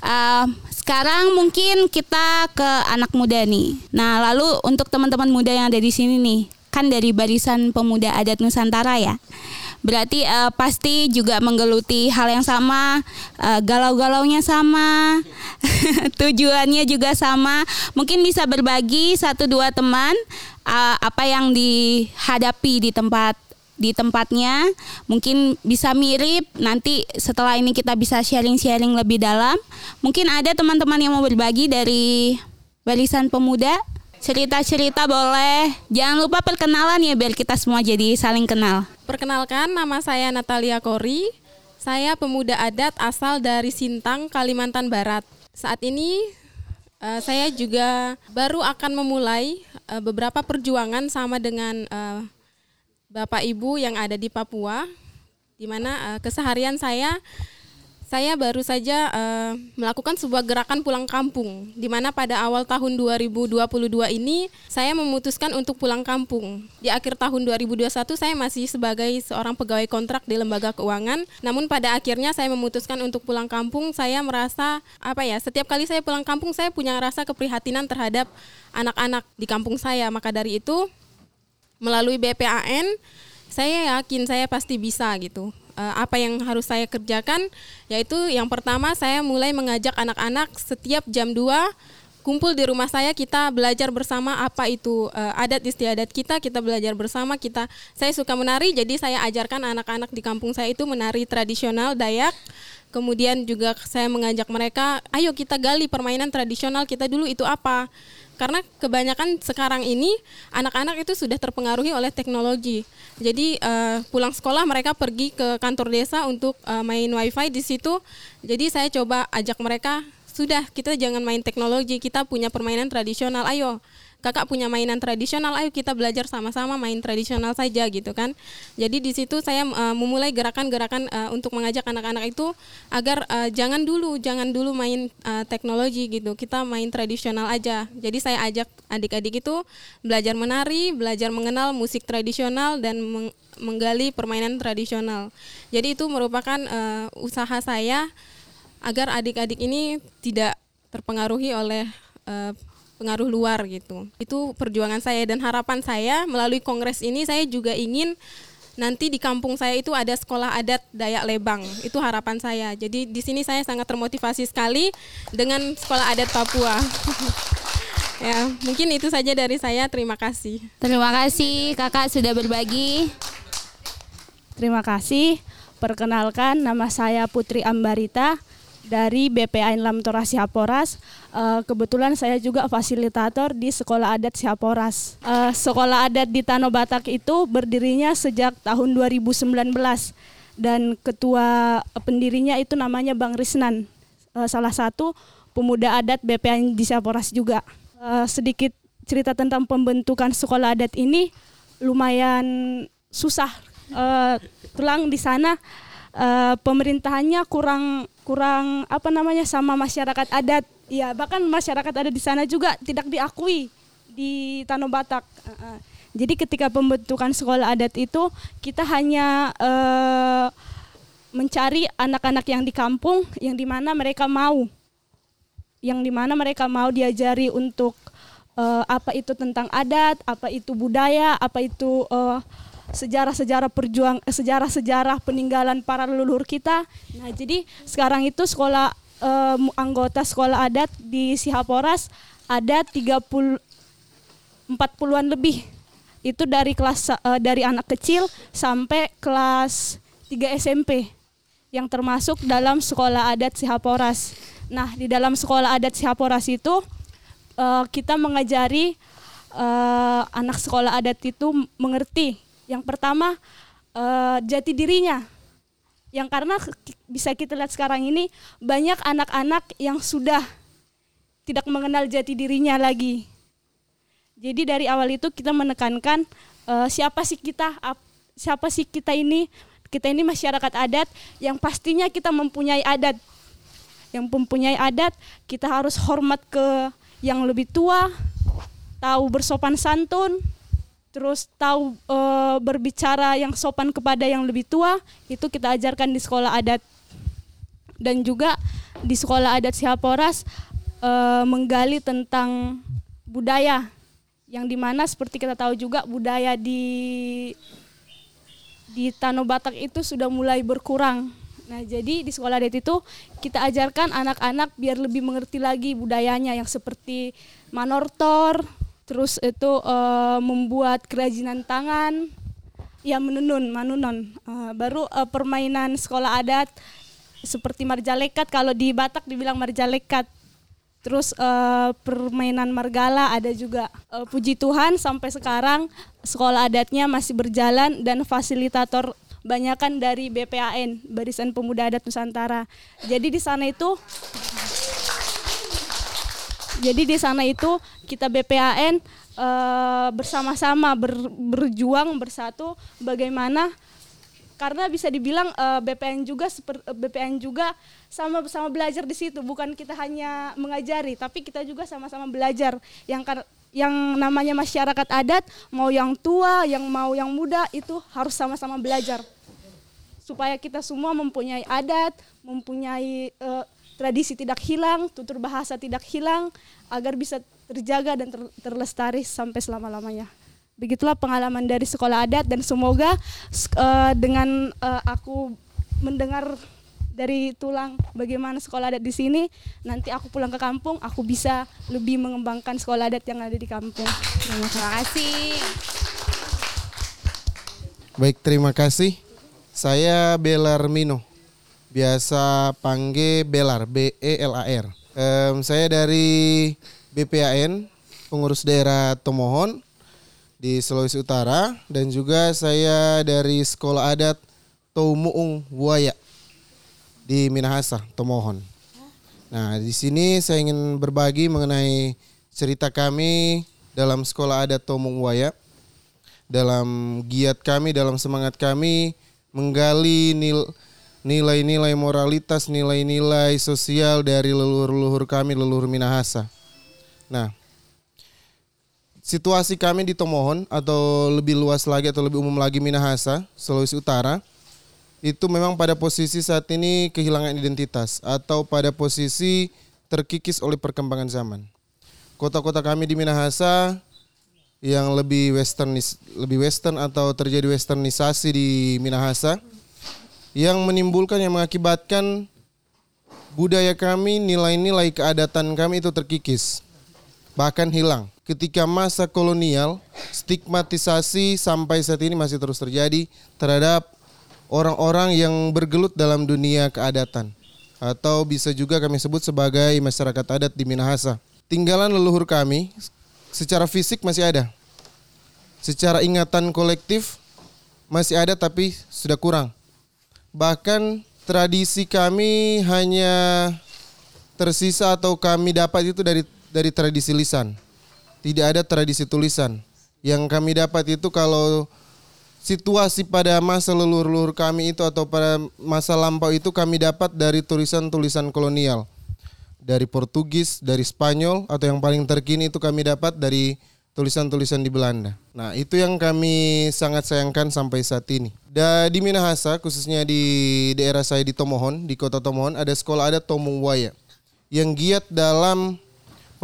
D: Uh, sekarang mungkin kita ke anak muda nih. Nah, lalu untuk teman-teman muda yang ada di sini nih, kan dari barisan pemuda adat Nusantara ya. Berarti uh, pasti juga menggeluti hal yang sama, uh, galau-galaunya sama, *laughs* tujuannya juga sama. Mungkin bisa berbagi satu dua teman uh, apa yang dihadapi di tempat di tempatnya mungkin bisa mirip nanti setelah ini kita bisa sharing-sharing lebih dalam mungkin ada teman-teman yang mau berbagi dari barisan pemuda cerita-cerita boleh. Jangan lupa perkenalan ya biar kita semua jadi saling kenal.
N: Perkenalkan nama saya Natalia Kori. Saya pemuda adat asal dari Sintang, Kalimantan Barat. Saat ini Uh, saya juga baru akan memulai uh, beberapa perjuangan sama dengan uh, Bapak Ibu yang ada di Papua, di mana keseharian saya saya baru saja uh, melakukan sebuah gerakan pulang kampung, di mana pada awal tahun 2022 ini saya memutuskan untuk pulang kampung. Di akhir tahun 2021 saya masih sebagai seorang pegawai kontrak di lembaga keuangan, namun pada akhirnya saya memutuskan untuk pulang kampung. Saya merasa apa ya, setiap kali saya pulang kampung saya punya rasa keprihatinan terhadap anak-anak di kampung saya. Maka dari itu melalui BPAN saya yakin saya pasti bisa gitu apa yang harus saya kerjakan yaitu yang pertama saya mulai mengajak anak-anak setiap jam 2 kumpul di rumah saya kita belajar bersama apa itu uh, adat istiadat kita kita belajar bersama kita saya suka menari jadi saya ajarkan anak-anak di kampung saya itu menari tradisional Dayak. Kemudian juga saya mengajak mereka ayo kita gali permainan tradisional kita dulu itu apa karena kebanyakan sekarang ini anak-anak itu sudah terpengaruhi oleh teknologi. Jadi uh, pulang sekolah mereka pergi ke kantor desa untuk uh, main wifi di situ. Jadi saya coba ajak mereka sudah kita jangan main teknologi, kita punya permainan tradisional. Ayo kakak punya mainan tradisional, ayo kita belajar sama-sama main tradisional saja gitu kan. Jadi di situ saya uh, memulai gerakan-gerakan uh, untuk mengajak anak-anak itu agar uh, jangan dulu, jangan dulu main uh, teknologi gitu. Kita main tradisional aja. Jadi saya ajak adik-adik itu belajar menari, belajar mengenal musik tradisional dan meng menggali permainan tradisional. Jadi itu merupakan uh, usaha saya agar adik-adik ini tidak terpengaruhi oleh uh, pengaruh luar gitu. Itu perjuangan saya dan harapan saya melalui kongres ini saya juga ingin nanti di kampung saya itu ada sekolah adat Dayak Lebang. Itu harapan saya. Jadi di sini saya sangat termotivasi sekali dengan sekolah adat Papua. *laughs* ya, mungkin itu saja dari saya. Terima kasih.
D: Terima kasih Kakak sudah berbagi.
O: Terima kasih. Perkenalkan nama saya Putri Ambarita dari BPAN Lamtora Sihaporas. Uh, kebetulan saya juga fasilitator di Sekolah Adat Sihaporas. Uh, Sekolah Adat di Tanah Batak itu berdirinya sejak tahun 2019 dan ketua pendirinya itu namanya Bang Risnan. Uh, salah satu pemuda adat BPAN di Sihaporas juga. Sedikit cerita tentang pembentukan sekolah adat ini lumayan susah. Uh, tulang di sana uh, pemerintahannya kurang kurang apa namanya sama masyarakat adat. Ya bahkan masyarakat adat di sana juga tidak diakui di Tanah Batak. Uh, jadi ketika pembentukan sekolah adat itu kita hanya uh, mencari anak-anak yang di kampung yang di mana mereka mau, yang di mana mereka mau diajari untuk uh, apa itu tentang adat, apa itu budaya, apa itu uh, sejarah-sejarah perjuang eh, sejarah-sejarah peninggalan para leluhur kita. Nah, jadi sekarang itu sekolah eh, anggota sekolah adat di Sihaporas ada 30 40-an lebih. Itu dari kelas eh, dari anak kecil sampai kelas 3 SMP yang termasuk dalam sekolah adat Sihaporas. Nah, di dalam sekolah adat Sihaporas itu eh, kita mengajari uh, anak sekolah adat itu mengerti yang pertama uh, jati dirinya. Yang karena bisa kita lihat sekarang ini banyak anak-anak yang sudah tidak mengenal jati dirinya lagi. Jadi dari awal itu kita menekankan uh, siapa sih kita, siapa sih kita ini? Kita ini masyarakat adat yang pastinya kita mempunyai adat. Yang mempunyai adat, kita harus hormat ke yang lebih tua, tahu bersopan santun, terus tahu e, berbicara yang sopan kepada yang lebih tua itu kita ajarkan di sekolah adat dan juga di sekolah adat Sihaporas e, menggali tentang budaya yang di mana seperti kita tahu juga budaya di di Tanah Batak itu sudah mulai berkurang. Nah, jadi di sekolah adat itu kita ajarkan anak-anak biar lebih mengerti lagi budayanya yang seperti manortor, terus itu uh, membuat kerajinan tangan ya menunun manunon. Uh, baru uh, permainan sekolah adat seperti marjalekat kalau di Batak dibilang marjalekat. Terus uh, permainan margala ada juga. Uh, puji Tuhan sampai sekarang sekolah adatnya masih berjalan dan fasilitator banyakan dari BPAN Barisan Pemuda Adat Nusantara. Jadi di sana itu Jadi di sana itu kita BPAN eh, bersama-sama ber- berjuang bersatu bagaimana karena bisa dibilang eh, BPN juga seper- eh, BPN juga sama-sama belajar di situ. Bukan kita hanya mengajari tapi kita juga sama-sama belajar. Yang kar- yang namanya masyarakat adat mau yang tua yang mau yang muda itu harus sama-sama belajar. Supaya kita semua mempunyai adat mempunyai eh, tradisi tidak hilang tutur bahasa tidak hilang agar bisa terjaga dan ter- terlestari sampai selama-lamanya begitulah pengalaman dari sekolah adat dan semoga eh, dengan eh, aku mendengar dari tulang bagaimana sekolah adat di sini nanti aku pulang ke kampung aku bisa lebih mengembangkan sekolah adat yang ada di kampung terima kasih
P: Baik, terima kasih. Saya Belar Mino. Biasa panggil Belar, B E L A R. Em, saya dari BPAN, pengurus daerah Tomohon di Sulawesi Utara dan juga saya dari Sekolah Adat Tomuung Buaya di Minahasa, Tomohon. Nah, di sini saya ingin berbagi mengenai cerita kami dalam Sekolah Adat Tomuung Buaya dalam giat kami, dalam semangat kami menggali nil- nilai-nilai moralitas, nilai-nilai sosial dari leluhur-leluhur kami, leluhur Minahasa. Nah, situasi kami di Tomohon atau lebih luas lagi atau lebih umum lagi Minahasa, Sulawesi Utara, itu memang pada posisi saat ini kehilangan identitas atau pada posisi terkikis oleh perkembangan zaman. Kota-kota kami di Minahasa yang lebih westernis lebih western atau terjadi westernisasi di Minahasa yang menimbulkan yang mengakibatkan budaya kami, nilai-nilai keadatan kami itu terkikis. Bahkan hilang. Ketika masa kolonial, stigmatisasi sampai saat ini masih terus terjadi terhadap orang-orang yang bergelut dalam dunia keadatan atau bisa juga kami sebut sebagai masyarakat adat di Minahasa. Tinggalan leluhur kami secara fisik masih ada. Secara ingatan kolektif masih ada tapi sudah kurang. Bahkan tradisi kami hanya tersisa atau kami dapat itu dari dari tradisi lisan. Tidak ada tradisi tulisan. Yang kami dapat itu kalau situasi pada masa leluhur-leluhur kami itu atau pada masa lampau itu kami dapat dari tulisan-tulisan kolonial. Dari Portugis, dari Spanyol atau yang paling terkini itu kami dapat dari tulisan-tulisan di Belanda. Nah, itu yang kami sangat sayangkan sampai saat ini. Da, di Minahasa, khususnya di daerah saya di Tomohon, di kota Tomohon, ada sekolah adat Tomong Waya yang giat dalam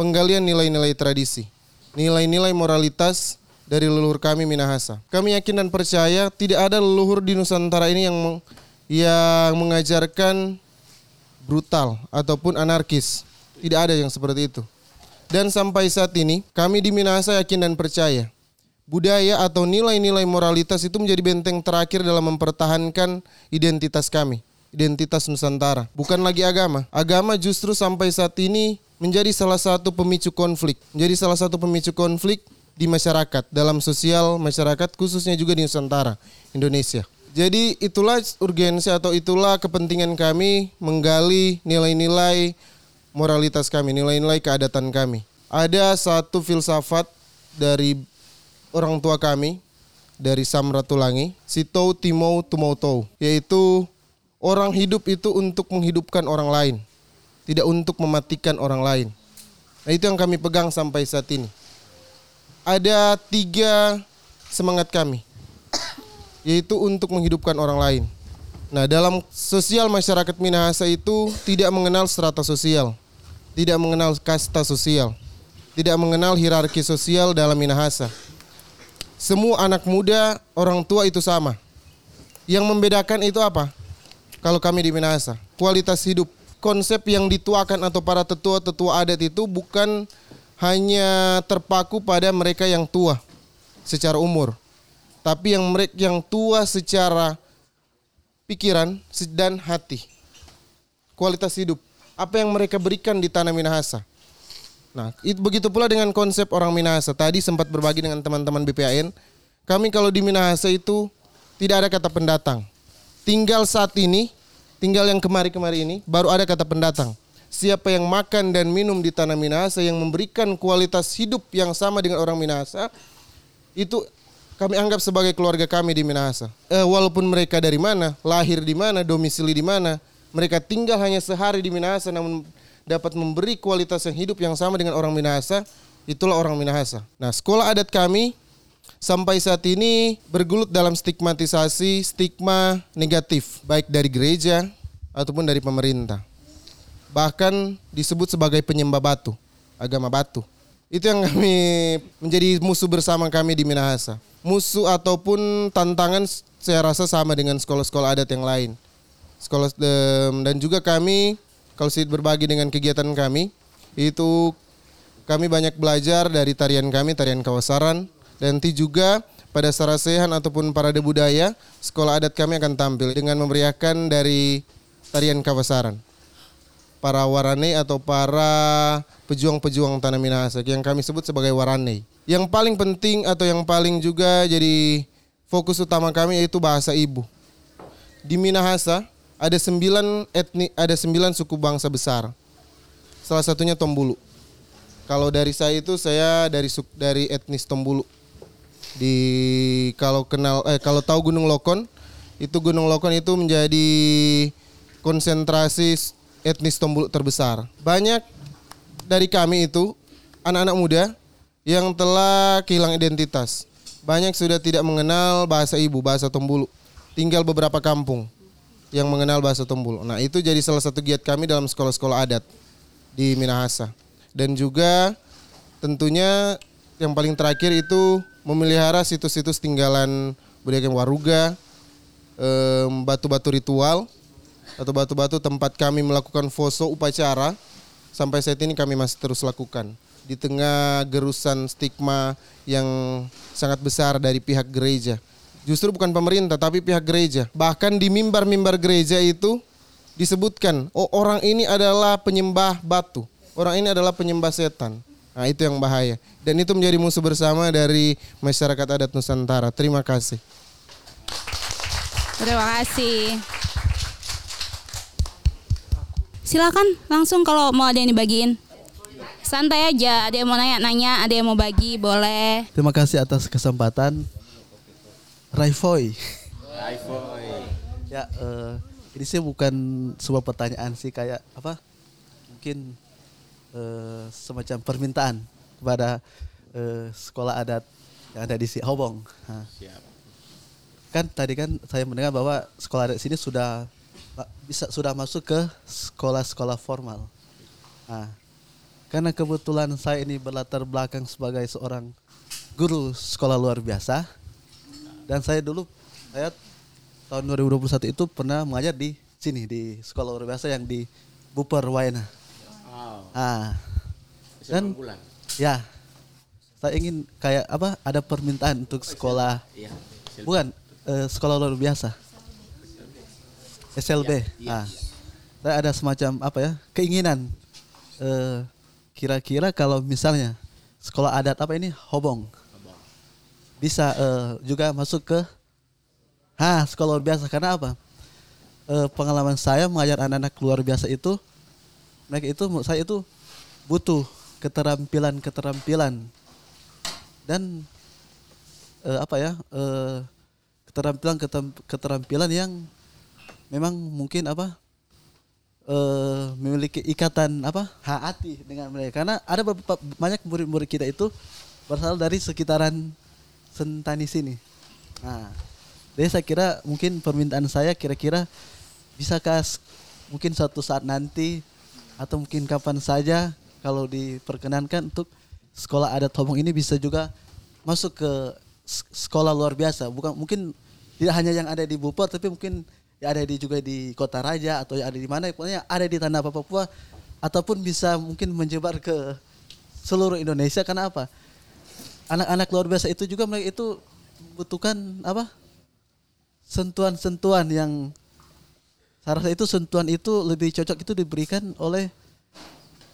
P: penggalian nilai-nilai tradisi, nilai-nilai moralitas dari leluhur kami Minahasa. Kami yakin dan percaya tidak ada leluhur di Nusantara ini yang meng- yang mengajarkan brutal ataupun anarkis. Tidak ada yang seperti itu. Dan sampai saat ini kami di Minahasa yakin dan percaya budaya atau nilai-nilai moralitas itu menjadi benteng terakhir dalam mempertahankan identitas kami, identitas Nusantara. Bukan lagi agama. Agama justru sampai saat ini menjadi salah satu pemicu konflik, menjadi salah satu pemicu konflik di masyarakat, dalam sosial masyarakat khususnya juga di Nusantara, Indonesia. Jadi itulah urgensi atau itulah kepentingan kami menggali nilai-nilai moralitas kami, nilai-nilai keadatan kami. Ada satu filsafat dari orang tua kami dari Samratulangi, Sitou Timou Tumoutou, yaitu orang hidup itu untuk menghidupkan orang lain, tidak untuk mematikan orang lain. Nah itu yang kami pegang sampai saat ini. Ada tiga semangat kami, yaitu untuk menghidupkan orang lain. Nah dalam sosial masyarakat Minahasa itu tidak mengenal strata sosial, tidak mengenal kasta sosial, tidak mengenal hierarki sosial dalam Minahasa. Semua anak muda, orang tua itu sama. Yang membedakan itu apa? Kalau kami di Minahasa, kualitas hidup. Konsep yang dituakan atau para tetua-tetua adat itu bukan hanya terpaku pada mereka yang tua secara umur, tapi yang mereka yang tua secara pikiran dan hati. Kualitas hidup. Apa yang mereka berikan di tanah Minahasa. Nah, itu begitu pula dengan konsep orang Minahasa. Tadi sempat berbagi dengan teman-teman BPAN. Kami kalau di Minahasa itu tidak ada kata pendatang. Tinggal saat ini, tinggal yang kemari-kemari ini baru ada kata pendatang. siapa yang makan dan minum di tanah Minahasa yang memberikan kualitas hidup yang sama dengan orang Minahasa itu kami anggap sebagai keluarga kami di Minahasa. Eh, walaupun mereka dari mana, lahir di mana, domisili di mana, mereka tinggal hanya sehari di Minahasa namun dapat memberi kualitas yang hidup yang sama dengan orang Minahasa, itulah orang Minahasa. Nah, sekolah adat kami sampai saat ini bergulut dalam stigmatisasi, stigma negatif baik dari gereja ataupun dari pemerintah. Bahkan disebut sebagai penyembah batu, agama batu. Itu yang kami *laughs* menjadi musuh bersama kami di Minahasa. Musuh ataupun tantangan saya rasa sama dengan sekolah-sekolah adat yang lain. Sekolah dan juga kami kalau sedikit berbagi dengan kegiatan kami itu kami banyak belajar dari tarian kami, tarian kawasaran dan nanti juga pada sarasehan ataupun parade budaya sekolah adat kami akan tampil dengan memeriahkan dari tarian kawasaran para warane atau para pejuang-pejuang tanah Minahasa yang kami sebut sebagai warane. Yang paling penting atau yang paling juga jadi fokus utama kami yaitu bahasa ibu. Di Minahasa ada sembilan etnik, ada sembilan suku bangsa besar. Salah satunya Tombulu. Kalau dari saya itu saya dari suk- dari etnis Tombulu. Di kalau kenal eh kalau tahu Gunung Lokon, itu Gunung Lokon itu menjadi konsentrasi etnis Tombulu terbesar. Banyak dari kami itu anak-anak muda yang telah kehilangan identitas. Banyak sudah tidak mengenal bahasa ibu, bahasa Tombulu. Tinggal beberapa kampung yang mengenal bahasa Tombulu. Nah, itu jadi salah satu giat kami dalam sekolah-sekolah adat di Minahasa. Dan juga tentunya yang paling terakhir itu memelihara situs-situs tinggalan budaya Waruga, batu-batu ritual atau batu-batu tempat kami melakukan foso upacara sampai saat ini kami masih terus lakukan di tengah gerusan stigma yang sangat besar dari pihak gereja. Justru bukan pemerintah tapi pihak gereja. Bahkan di mimbar-mimbar gereja itu disebutkan, oh orang ini adalah penyembah batu. Orang ini adalah penyembah setan. Nah, itu yang bahaya. Dan itu menjadi musuh bersama dari masyarakat adat Nusantara. Terima kasih.
D: Terima kasih. Silakan langsung kalau mau ada yang dibagiin. Santai aja, ada yang mau nanya-nanya, ada yang mau bagi, boleh.
Q: Terima kasih atas kesempatan. Raifoy. Ya, eh, ini sih bukan sebuah pertanyaan sih kayak apa? Mungkin eh, semacam permintaan kepada eh, sekolah adat yang ada di Hobong. Nah, Kan tadi kan saya mendengar bahwa sekolah adat sini sudah bisa sudah masuk ke sekolah-sekolah formal. Nah, karena kebetulan saya ini berlatar belakang sebagai seorang guru sekolah luar biasa dan saya dulu saya tahun 2021 itu pernah mengajar di sini di sekolah luar biasa yang di Buper Waena. Ah. Dan ya saya ingin kayak apa ada permintaan untuk sekolah.
E: Iya,
Q: bukan eh, sekolah luar biasa. SLB.
E: Iya,
Q: Ah. Saya ada semacam apa ya keinginan. Eh, kira-kira kalau misalnya sekolah adat apa ini Hobong bisa eh, juga masuk ke ha sekolah luar biasa. Karena apa? Eh, pengalaman saya mengajar anak-anak luar biasa itu mereka itu saya itu butuh keterampilan-keterampilan dan eh, apa ya eh, keterampilan keterampilan yang memang mungkin apa eh, memiliki ikatan apa hati dengan mereka. Karena ada banyak murid-murid kita itu berasal dari sekitaran Sentani sini. Nah, jadi saya kira mungkin permintaan saya kira-kira bisakah mungkin suatu saat nanti atau mungkin kapan saja kalau diperkenankan untuk sekolah adat Hobong ini bisa juga masuk ke sekolah luar biasa. Bukan mungkin tidak hanya yang ada di Bupor tapi mungkin ya ada di juga di Kota Raja atau yang ada di mana pokoknya ada di tanah Papua ataupun bisa mungkin menyebar ke seluruh Indonesia karena apa? Anak-anak luar biasa itu juga mereka itu membutuhkan apa? sentuhan-sentuhan yang saya rasa itu sentuhan itu lebih cocok itu diberikan oleh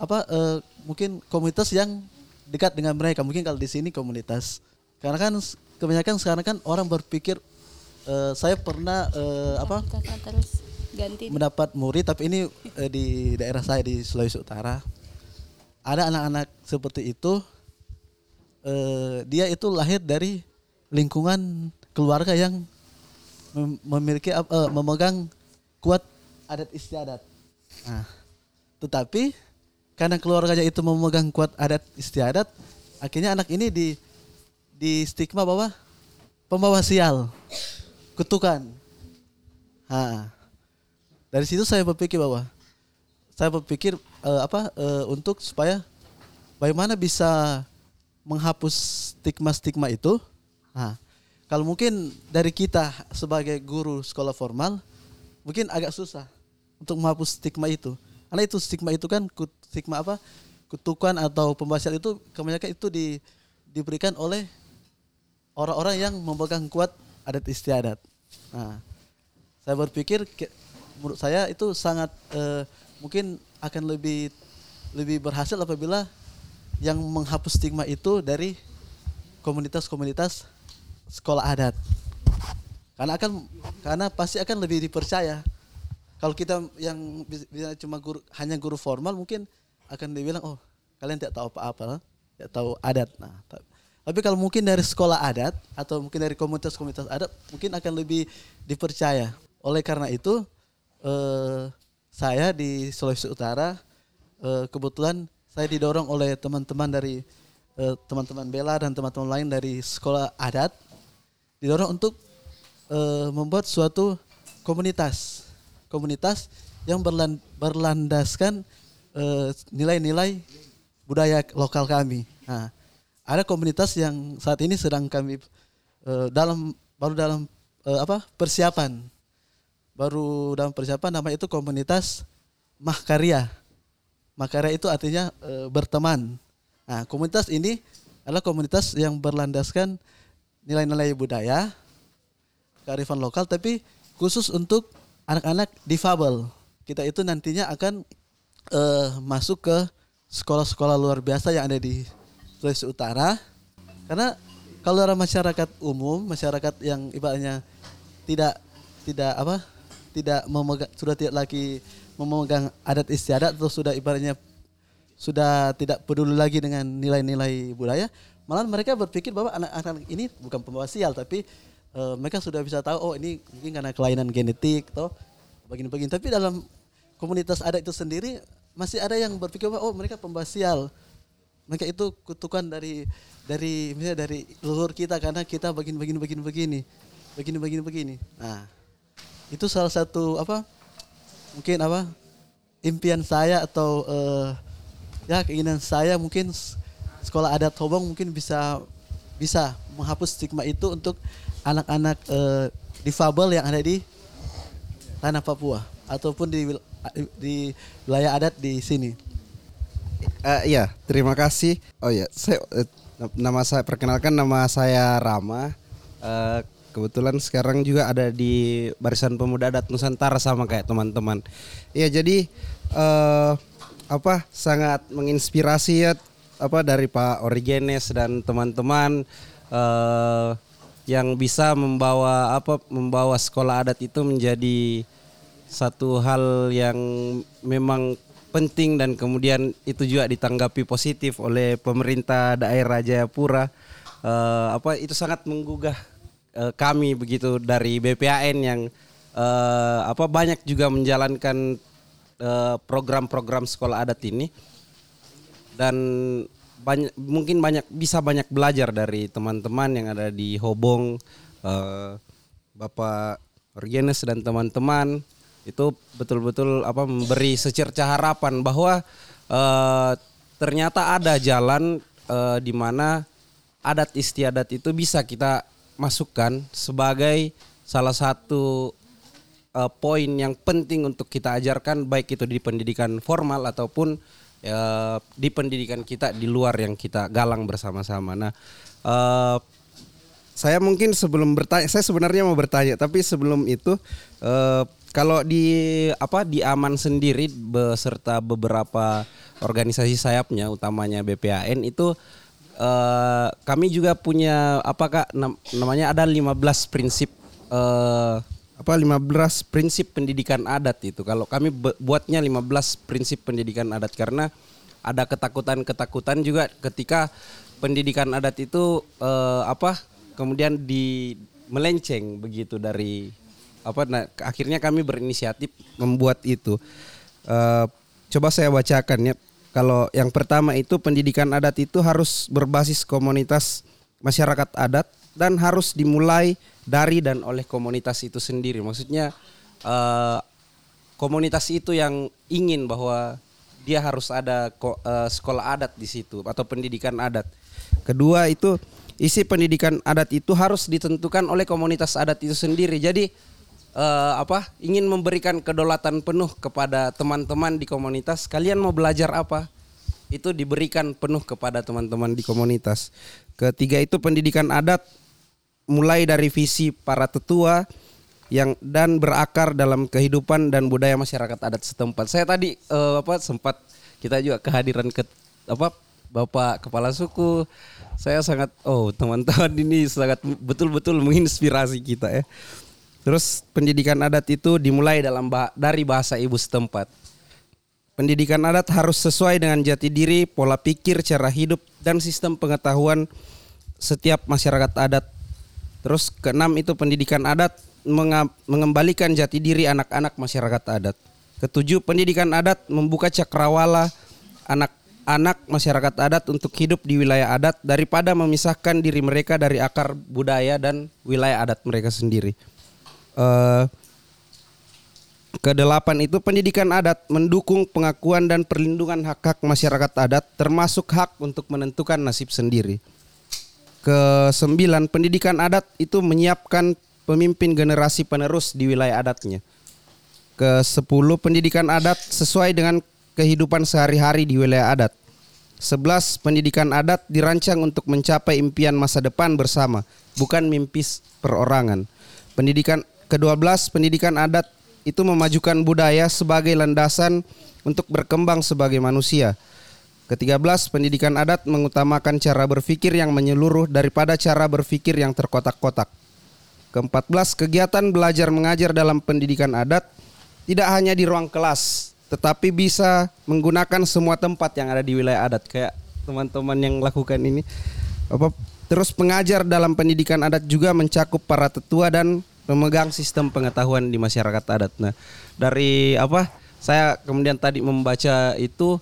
Q: apa eh, mungkin komunitas yang dekat dengan mereka. Mungkin kalau di sini komunitas. Karena kan kebanyakan sekarang kan orang berpikir eh, saya pernah eh, apa?
D: Ganti.
Q: mendapat murid tapi ini eh, di daerah saya di Sulawesi Utara. Ada anak-anak seperti itu eh, dia itu lahir dari lingkungan keluarga yang mem- memiliki eh, memegang kuat adat istiadat. Nah, tetapi karena keluarganya itu memegang kuat adat istiadat, akhirnya anak ini di di stigma bahwa pembawa sial, kutukan. Nah, dari situ saya berpikir bahwa saya berpikir eh, apa eh, untuk supaya bagaimana bisa menghapus stigma-stigma itu. Nah, kalau mungkin dari kita sebagai guru sekolah formal mungkin agak susah untuk menghapus stigma itu. Karena itu stigma itu kan stigma apa? kutukan atau pembahasan itu kebanyakan itu di, diberikan oleh orang-orang yang memegang kuat adat istiadat. Nah, saya berpikir menurut saya itu sangat eh, mungkin akan lebih lebih berhasil apabila yang menghapus stigma itu dari komunitas-komunitas sekolah adat. Karena akan karena pasti akan lebih dipercaya. Kalau kita yang bis- bisa cuma guru hanya guru formal mungkin akan dibilang oh kalian tidak tahu apa-apa, tidak tahu adat. Nah, ta- tapi kalau mungkin dari sekolah adat atau mungkin dari komunitas-komunitas adat mungkin akan lebih dipercaya. Oleh karena itu eh, saya di Sulawesi Utara eh, kebetulan saya didorong oleh teman-teman dari eh, teman-teman Bella dan teman-teman lain dari sekolah adat didorong untuk eh, membuat suatu komunitas komunitas yang berlan- berlandaskan eh, nilai-nilai budaya lokal kami. Nah, ada komunitas yang saat ini sedang kami dalam baru dalam apa persiapan baru dalam persiapan nama itu komunitas Mahkarya. Mahkarya itu artinya eh, berteman. Nah, komunitas ini adalah komunitas yang berlandaskan nilai-nilai budaya, kearifan lokal, tapi khusus untuk anak-anak difabel. Kita itu nantinya akan eh, masuk ke sekolah-sekolah luar biasa yang ada di Sulawesi Utara. Karena kalau orang masyarakat umum, masyarakat yang ibaratnya tidak tidak apa tidak memegang sudah tidak lagi memegang adat istiadat atau sudah ibaratnya sudah tidak peduli lagi dengan nilai-nilai budaya malah mereka berpikir bahwa anak-anak ini bukan pembawa sial tapi eh, mereka sudah bisa tahu oh ini mungkin karena kelainan genetik atau begini-begini. Tapi dalam komunitas adat itu sendiri masih ada yang berpikir bahwa oh mereka pembawa sial. Mereka itu kutukan dari dari misalnya dari leluhur kita karena kita begini begini begini begini begini begini begini. Nah itu salah satu apa mungkin apa impian saya atau eh, ya keinginan saya mungkin sekolah adat Hobong mungkin bisa bisa menghapus stigma itu untuk anak-anak eh, difabel yang ada di tanah Papua ataupun di di wilayah adat di sini.
R: Eh, iya, terima kasih. Oh ya, saya eh, nama saya perkenalkan nama saya Rama. Eh, kebetulan sekarang juga ada di Barisan Pemuda Adat Nusantara sama kayak teman-teman. Iya, jadi eh apa sangat menginspirasi ya apa dari Pak Origenes dan teman-teman eh yang bisa membawa apa membawa sekolah adat itu menjadi satu hal yang memang penting dan kemudian itu juga ditanggapi positif oleh pemerintah daerah Jayapura Eh, apa itu sangat menggugah eh, kami begitu dari BPAN yang eh, apa banyak juga menjalankan eh, program-program sekolah adat ini. Dan banyak mungkin banyak bisa banyak belajar dari teman-teman yang ada di Hobong eh, Bapak Orgenes dan teman-teman. Itu betul-betul apa memberi secerca harapan bahwa eh, ternyata ada jalan eh, di mana adat istiadat itu bisa kita masukkan sebagai salah satu eh, poin yang penting untuk kita ajarkan baik itu di pendidikan formal ataupun eh, di pendidikan kita di luar yang kita galang bersama-sama. Nah, eh, saya mungkin sebelum bertanya, saya sebenarnya mau bertanya, tapi sebelum itu eh, kalau di apa di Aman sendiri beserta beberapa organisasi sayapnya, utamanya BPAN itu eh, kami juga punya apakah namanya ada 15 prinsip eh, apa 15 prinsip pendidikan adat itu. Kalau kami buatnya 15 prinsip pendidikan adat karena ada ketakutan-ketakutan juga ketika pendidikan adat itu eh, apa kemudian di melenceng begitu dari apa nah akhirnya kami berinisiatif membuat itu. Eh, coba saya bacakan ya. Kalau yang pertama itu pendidikan adat itu harus berbasis komunitas masyarakat adat dan harus dimulai dari dan oleh komunitas itu sendiri. Maksudnya eh, komunitas itu yang ingin bahwa dia harus ada ko- eh, sekolah adat di situ atau pendidikan adat. Kedua itu isi pendidikan adat itu harus ditentukan oleh komunitas adat itu sendiri. Jadi eh, apa ingin memberikan kedaulatan penuh kepada teman-teman di komunitas. Kalian mau belajar apa? Itu diberikan penuh kepada teman-teman di komunitas. Ketiga itu pendidikan adat mulai dari visi para tetua yang dan berakar dalam kehidupan dan budaya masyarakat adat setempat. Saya tadi eh, apa sempat kita juga kehadiran ke apa Bapak kepala suku. Saya sangat oh teman-teman ini sangat betul-betul menginspirasi kita ya. Terus pendidikan adat itu dimulai dalam bah- dari bahasa ibu setempat. Pendidikan adat harus sesuai dengan jati diri, pola pikir, cara hidup, dan sistem pengetahuan setiap masyarakat adat. Terus keenam itu pendidikan adat mengembalikan jati diri anak-anak masyarakat adat. Ketujuh pendidikan adat membuka cakrawala anak-anak masyarakat adat untuk hidup di wilayah adat daripada memisahkan diri mereka dari akar budaya dan wilayah adat mereka sendiri. Eh, Kedelapan itu pendidikan adat mendukung pengakuan dan perlindungan hak-hak masyarakat adat termasuk hak untuk menentukan nasib sendiri. Kesembilan pendidikan adat itu menyiapkan pemimpin generasi penerus di wilayah adatnya. Kesepuluh pendidikan adat sesuai dengan kehidupan sehari-hari di wilayah adat. Sebelas pendidikan adat dirancang untuk mencapai impian masa depan bersama, bukan mimpi perorangan. Pendidikan ke-12 pendidikan adat itu memajukan budaya sebagai landasan untuk berkembang sebagai manusia. Ke-13 pendidikan adat mengutamakan cara berpikir yang menyeluruh daripada cara berpikir yang terkotak-kotak. Ke-14 kegiatan belajar mengajar dalam pendidikan adat tidak hanya di ruang kelas, tetapi bisa menggunakan semua tempat yang ada di wilayah adat kayak teman-teman yang lakukan ini. Terus pengajar dalam pendidikan adat juga mencakup para tetua dan pemegang sistem pengetahuan di masyarakat adat. Nah, dari apa? Saya kemudian tadi membaca itu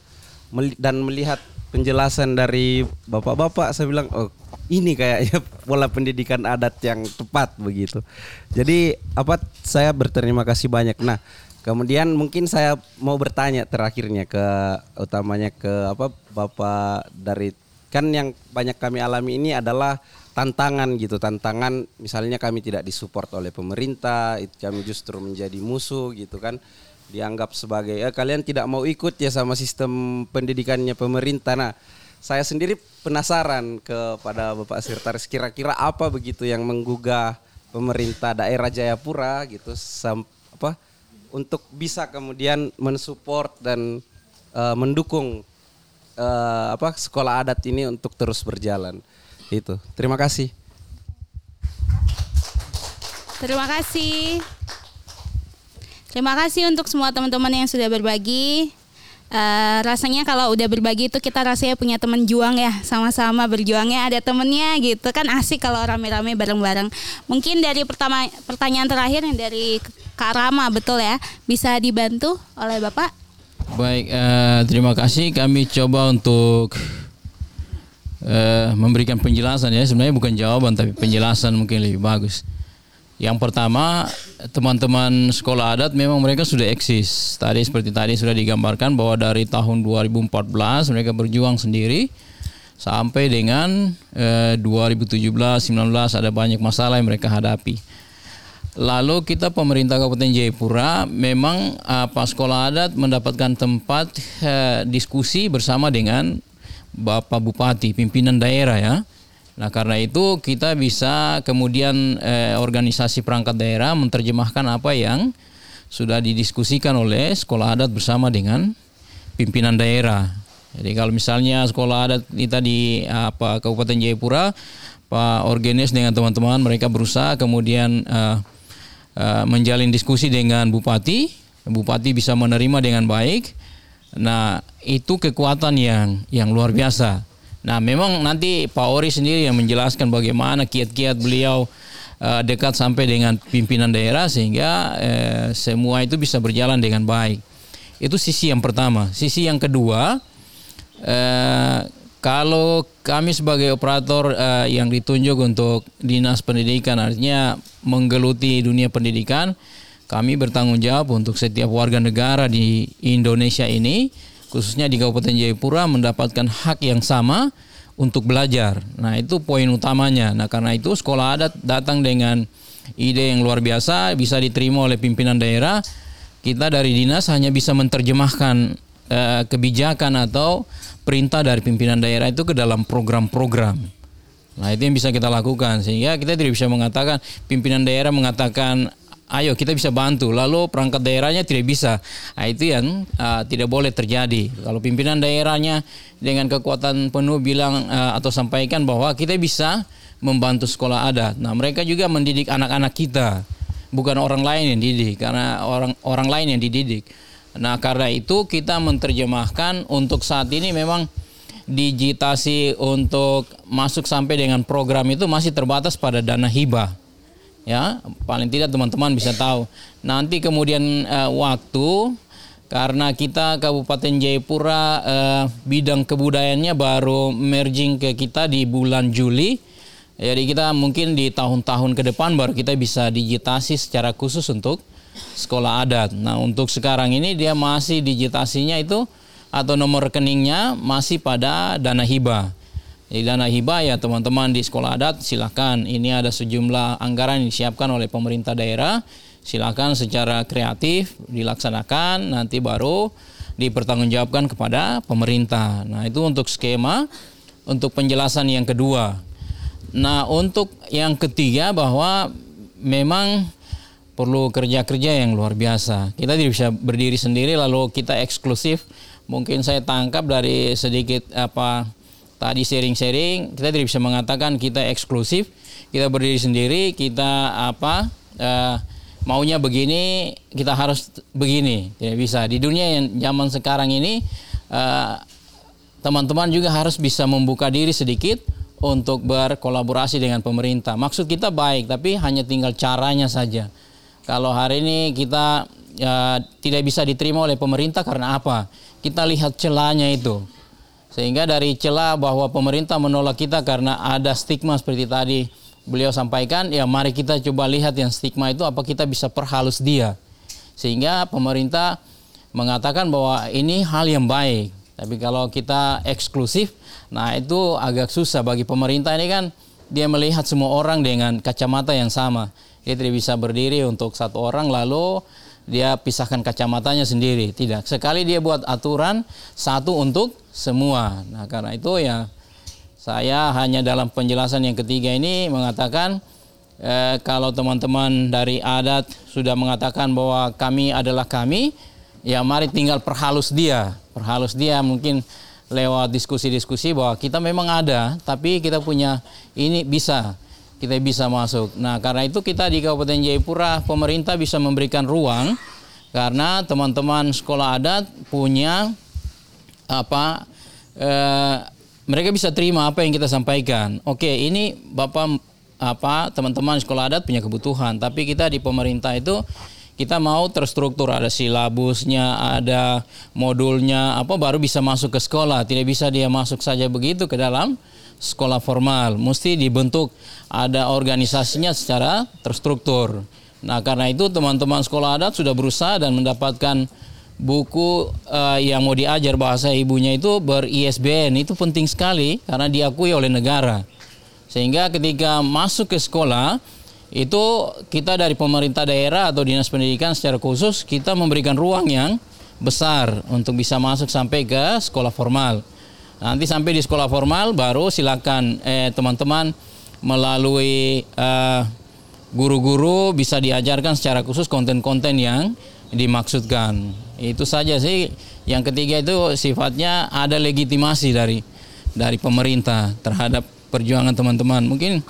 R: dan melihat penjelasan dari bapak-bapak, saya bilang, oh ini kayaknya *laughs* pola pendidikan adat yang tepat begitu. Jadi apa? Saya berterima kasih banyak. Nah, kemudian mungkin saya mau bertanya terakhirnya ke utamanya ke apa bapak dari kan yang banyak kami alami ini adalah tantangan gitu. Tantangan misalnya kami tidak disupport oleh pemerintah itu kami justru menjadi musuh gitu kan. Dianggap sebagai eh, kalian tidak mau ikut ya sama sistem pendidikannya pemerintah. Nah saya sendiri penasaran kepada Bapak Sekretaris kira-kira apa begitu yang menggugah pemerintah daerah Jayapura gitu sam, apa untuk bisa kemudian mensupport dan eh, mendukung eh, apa sekolah adat ini untuk terus berjalan itu. Terima kasih.
D: Terima kasih. Terima kasih untuk semua teman-teman yang sudah berbagi. Eh, rasanya kalau udah berbagi itu kita rasanya punya teman juang ya. Sama-sama berjuangnya ada temennya gitu. Kan asik kalau rame-rame bareng-bareng. Mungkin dari pertama pertanyaan terakhir yang dari Kak Rama betul ya? Bisa dibantu oleh Bapak?
F: Baik, eh, terima kasih. Kami coba untuk eh, memberikan penjelasan ya. Sebenarnya bukan jawaban, tapi penjelasan mungkin lebih bagus. Yang pertama, teman-teman sekolah adat memang mereka sudah eksis. Tadi seperti tadi sudah digambarkan bahwa dari tahun 2014 mereka berjuang sendiri sampai dengan eh, 2017-19 ada banyak masalah yang mereka hadapi. Lalu kita pemerintah Kabupaten Jayapura memang apa sekolah adat mendapatkan tempat eh, diskusi bersama dengan Bapak Bupati, pimpinan daerah ya. Nah karena itu kita bisa kemudian eh, organisasi perangkat daerah menerjemahkan apa yang sudah didiskusikan oleh sekolah adat bersama dengan pimpinan daerah. Jadi kalau misalnya sekolah adat kita di apa Kabupaten Jayapura, Pak Organis dengan teman-teman mereka berusaha kemudian eh, uh, menjalin diskusi dengan bupati, bupati bisa menerima dengan baik. Nah, itu kekuatan yang yang luar biasa. Nah, memang nanti Pak Ori sendiri yang menjelaskan bagaimana kiat-kiat beliau uh, dekat sampai dengan pimpinan daerah sehingga uh, semua itu bisa berjalan dengan baik. Itu sisi yang pertama. Sisi yang kedua, uh, kalau kami sebagai operator uh, yang ditunjuk untuk dinas pendidikan artinya menggeluti dunia pendidikan, kami bertanggung jawab untuk setiap warga negara di Indonesia ini khususnya di Kabupaten Jayapura mendapatkan hak yang sama untuk belajar. Nah, itu poin utamanya. Nah, karena itu sekolah adat datang dengan ide yang luar biasa bisa diterima oleh pimpinan daerah. Kita dari dinas hanya bisa menerjemahkan uh, kebijakan atau perintah dari pimpinan daerah itu ke dalam program-program. Nah, itu yang bisa kita lakukan sehingga kita tidak bisa mengatakan pimpinan daerah mengatakan ayo kita bisa bantu. Lalu perangkat daerahnya tidak bisa. Nah, itu yang uh, tidak boleh terjadi. Kalau pimpinan daerahnya dengan kekuatan penuh bilang uh, atau sampaikan bahwa kita bisa membantu sekolah adat. Nah mereka juga mendidik anak-anak kita. Bukan orang lain yang didik karena orang orang lain yang dididik. Nah karena itu kita menerjemahkan untuk saat ini memang digitasi untuk masuk sampai dengan program itu masih terbatas pada dana hibah ya paling tidak teman-teman bisa tahu. Nanti kemudian uh, waktu karena kita Kabupaten Jayapura uh, bidang kebudayaannya baru merging ke kita di bulan Juli. Jadi kita mungkin di tahun-tahun ke depan baru kita bisa digitasi secara khusus untuk sekolah adat. Nah untuk sekarang ini dia masih digitasinya itu atau nomor rekeningnya masih pada dana hibah jadi dana hibah ya teman-teman di sekolah adat silakan. Ini ada sejumlah anggaran yang disiapkan oleh pemerintah daerah. Silakan secara kreatif dilaksanakan nanti baru dipertanggungjawabkan kepada pemerintah. Nah, itu untuk skema untuk penjelasan yang kedua. Nah, untuk yang ketiga bahwa memang perlu kerja-kerja yang luar biasa. Kita tidak bisa berdiri sendiri lalu kita eksklusif. Mungkin saya tangkap dari sedikit apa tadi sharing-sharing kita tidak bisa mengatakan kita eksklusif. Kita berdiri sendiri kita apa uh, maunya begini kita harus begini. Tidak bisa. Di dunia yang zaman sekarang ini teman teman-teman juga harus bisa membuka diri sedikit untuk berkolaborasi dengan pemerintah. Maksud kita baik tapi hanya tinggal caranya saja. Kalau hari ini kita uh, tidak bisa diterima oleh pemerintah karena apa? Kita lihat celahnya itu sehingga dari celah bahwa pemerintah menolak kita karena ada stigma seperti tadi beliau sampaikan, ya mari kita coba lihat yang stigma itu apa kita bisa perhalus dia. Sehingga pemerintah mengatakan bahwa ini hal yang baik. Tapi kalau kita eksklusif, nah itu agak susah bagi pemerintah ini kan dia melihat semua orang dengan kacamata yang sama. Dia tidak bisa berdiri untuk satu orang lalu dia pisahkan kacamatanya sendiri. Tidak. Sekali dia buat aturan satu untuk semua. Nah, karena itu ya saya hanya dalam penjelasan yang ketiga ini mengatakan eh, kalau teman-teman dari adat sudah mengatakan bahwa kami adalah kami, ya mari tinggal perhalus dia. Perhalus dia mungkin lewat diskusi-diskusi bahwa kita memang ada, tapi kita punya ini bisa kita bisa masuk. Nah, karena itu kita di Kabupaten Jayapura pemerintah bisa memberikan ruang karena teman-teman sekolah adat punya apa eh, mereka bisa terima apa yang kita sampaikan. Oke, ini Bapak apa teman-teman sekolah adat punya kebutuhan, tapi kita di pemerintah itu kita mau terstruktur ada silabusnya, ada modulnya, apa baru bisa masuk ke sekolah. Tidak bisa dia masuk saja begitu ke dalam sekolah formal, mesti dibentuk ada organisasinya secara terstruktur. Nah, karena itu teman-teman sekolah adat sudah berusaha dan mendapatkan buku uh, yang mau diajar bahasa ibunya itu ber-ISBN. Itu penting sekali karena diakui oleh negara. Sehingga ketika masuk ke sekolah itu kita dari pemerintah daerah atau dinas pendidikan secara khusus kita memberikan ruang yang besar untuk bisa masuk sampai ke sekolah formal. Nanti sampai di sekolah formal baru silakan eh, teman-teman melalui uh, guru-guru bisa diajarkan secara khusus konten-konten yang dimaksudkan. Itu saja sih. Yang ketiga itu sifatnya ada legitimasi dari dari pemerintah terhadap perjuangan teman-teman. Mungkin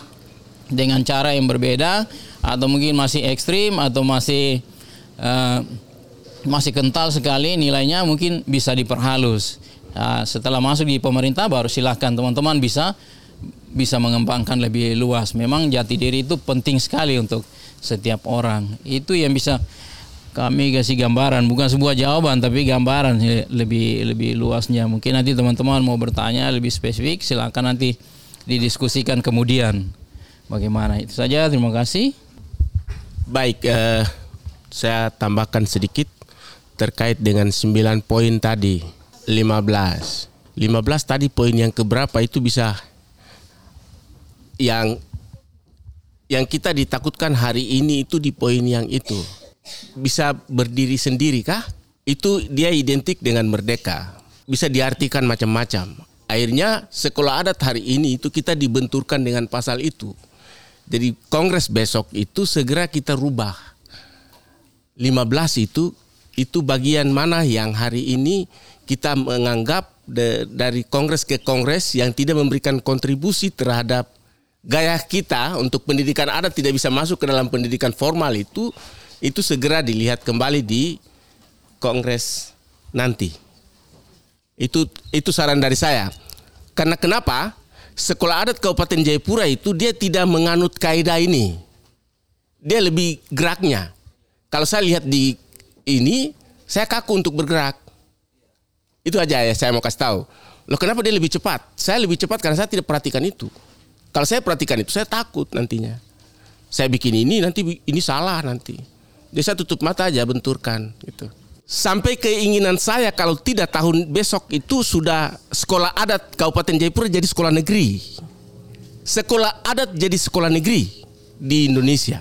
F: dengan cara yang berbeda atau mungkin masih ekstrim atau masih uh, masih kental sekali nilainya mungkin bisa diperhalus. Nah, setelah masuk di pemerintah baru silahkan teman-teman bisa bisa mengembangkan lebih luas. Memang jati diri itu penting sekali untuk setiap orang. Itu yang bisa kami kasih gambaran, bukan sebuah jawaban tapi gambaran lebih lebih luasnya. Mungkin nanti teman-teman mau bertanya lebih spesifik, silakan nanti didiskusikan kemudian. Bagaimana itu saja. Terima kasih.
E: Baik, eh, saya tambahkan sedikit terkait dengan 9 poin tadi. 15. 15 tadi poin yang keberapa itu bisa yang yang kita ditakutkan hari ini itu di poin yang itu bisa berdiri sendiri kah? Itu dia identik dengan merdeka. Bisa diartikan macam-macam. Akhirnya sekolah adat hari ini itu kita dibenturkan dengan pasal itu. Jadi kongres besok itu segera kita rubah. 15 itu itu bagian mana yang hari ini kita menganggap de, dari kongres ke kongres yang tidak memberikan kontribusi terhadap gaya kita untuk pendidikan adat tidak bisa masuk ke dalam pendidikan formal itu itu segera dilihat kembali di kongres nanti. Itu itu saran dari saya. Karena kenapa? Sekolah adat Kabupaten Jayapura itu dia tidak menganut kaidah ini. Dia lebih geraknya. Kalau saya lihat di ini, saya kaku untuk bergerak. Itu aja ya saya mau kasih tahu. Loh kenapa dia lebih cepat? Saya lebih cepat karena saya tidak perhatikan itu. Kalau saya perhatikan itu, saya takut nantinya. Saya bikin ini nanti ini salah nanti. Jadi saya tutup mata aja benturkan gitu. Sampai keinginan saya kalau tidak tahun besok itu sudah sekolah adat Kabupaten Jayapura jadi sekolah negeri. Sekolah adat jadi sekolah negeri di Indonesia.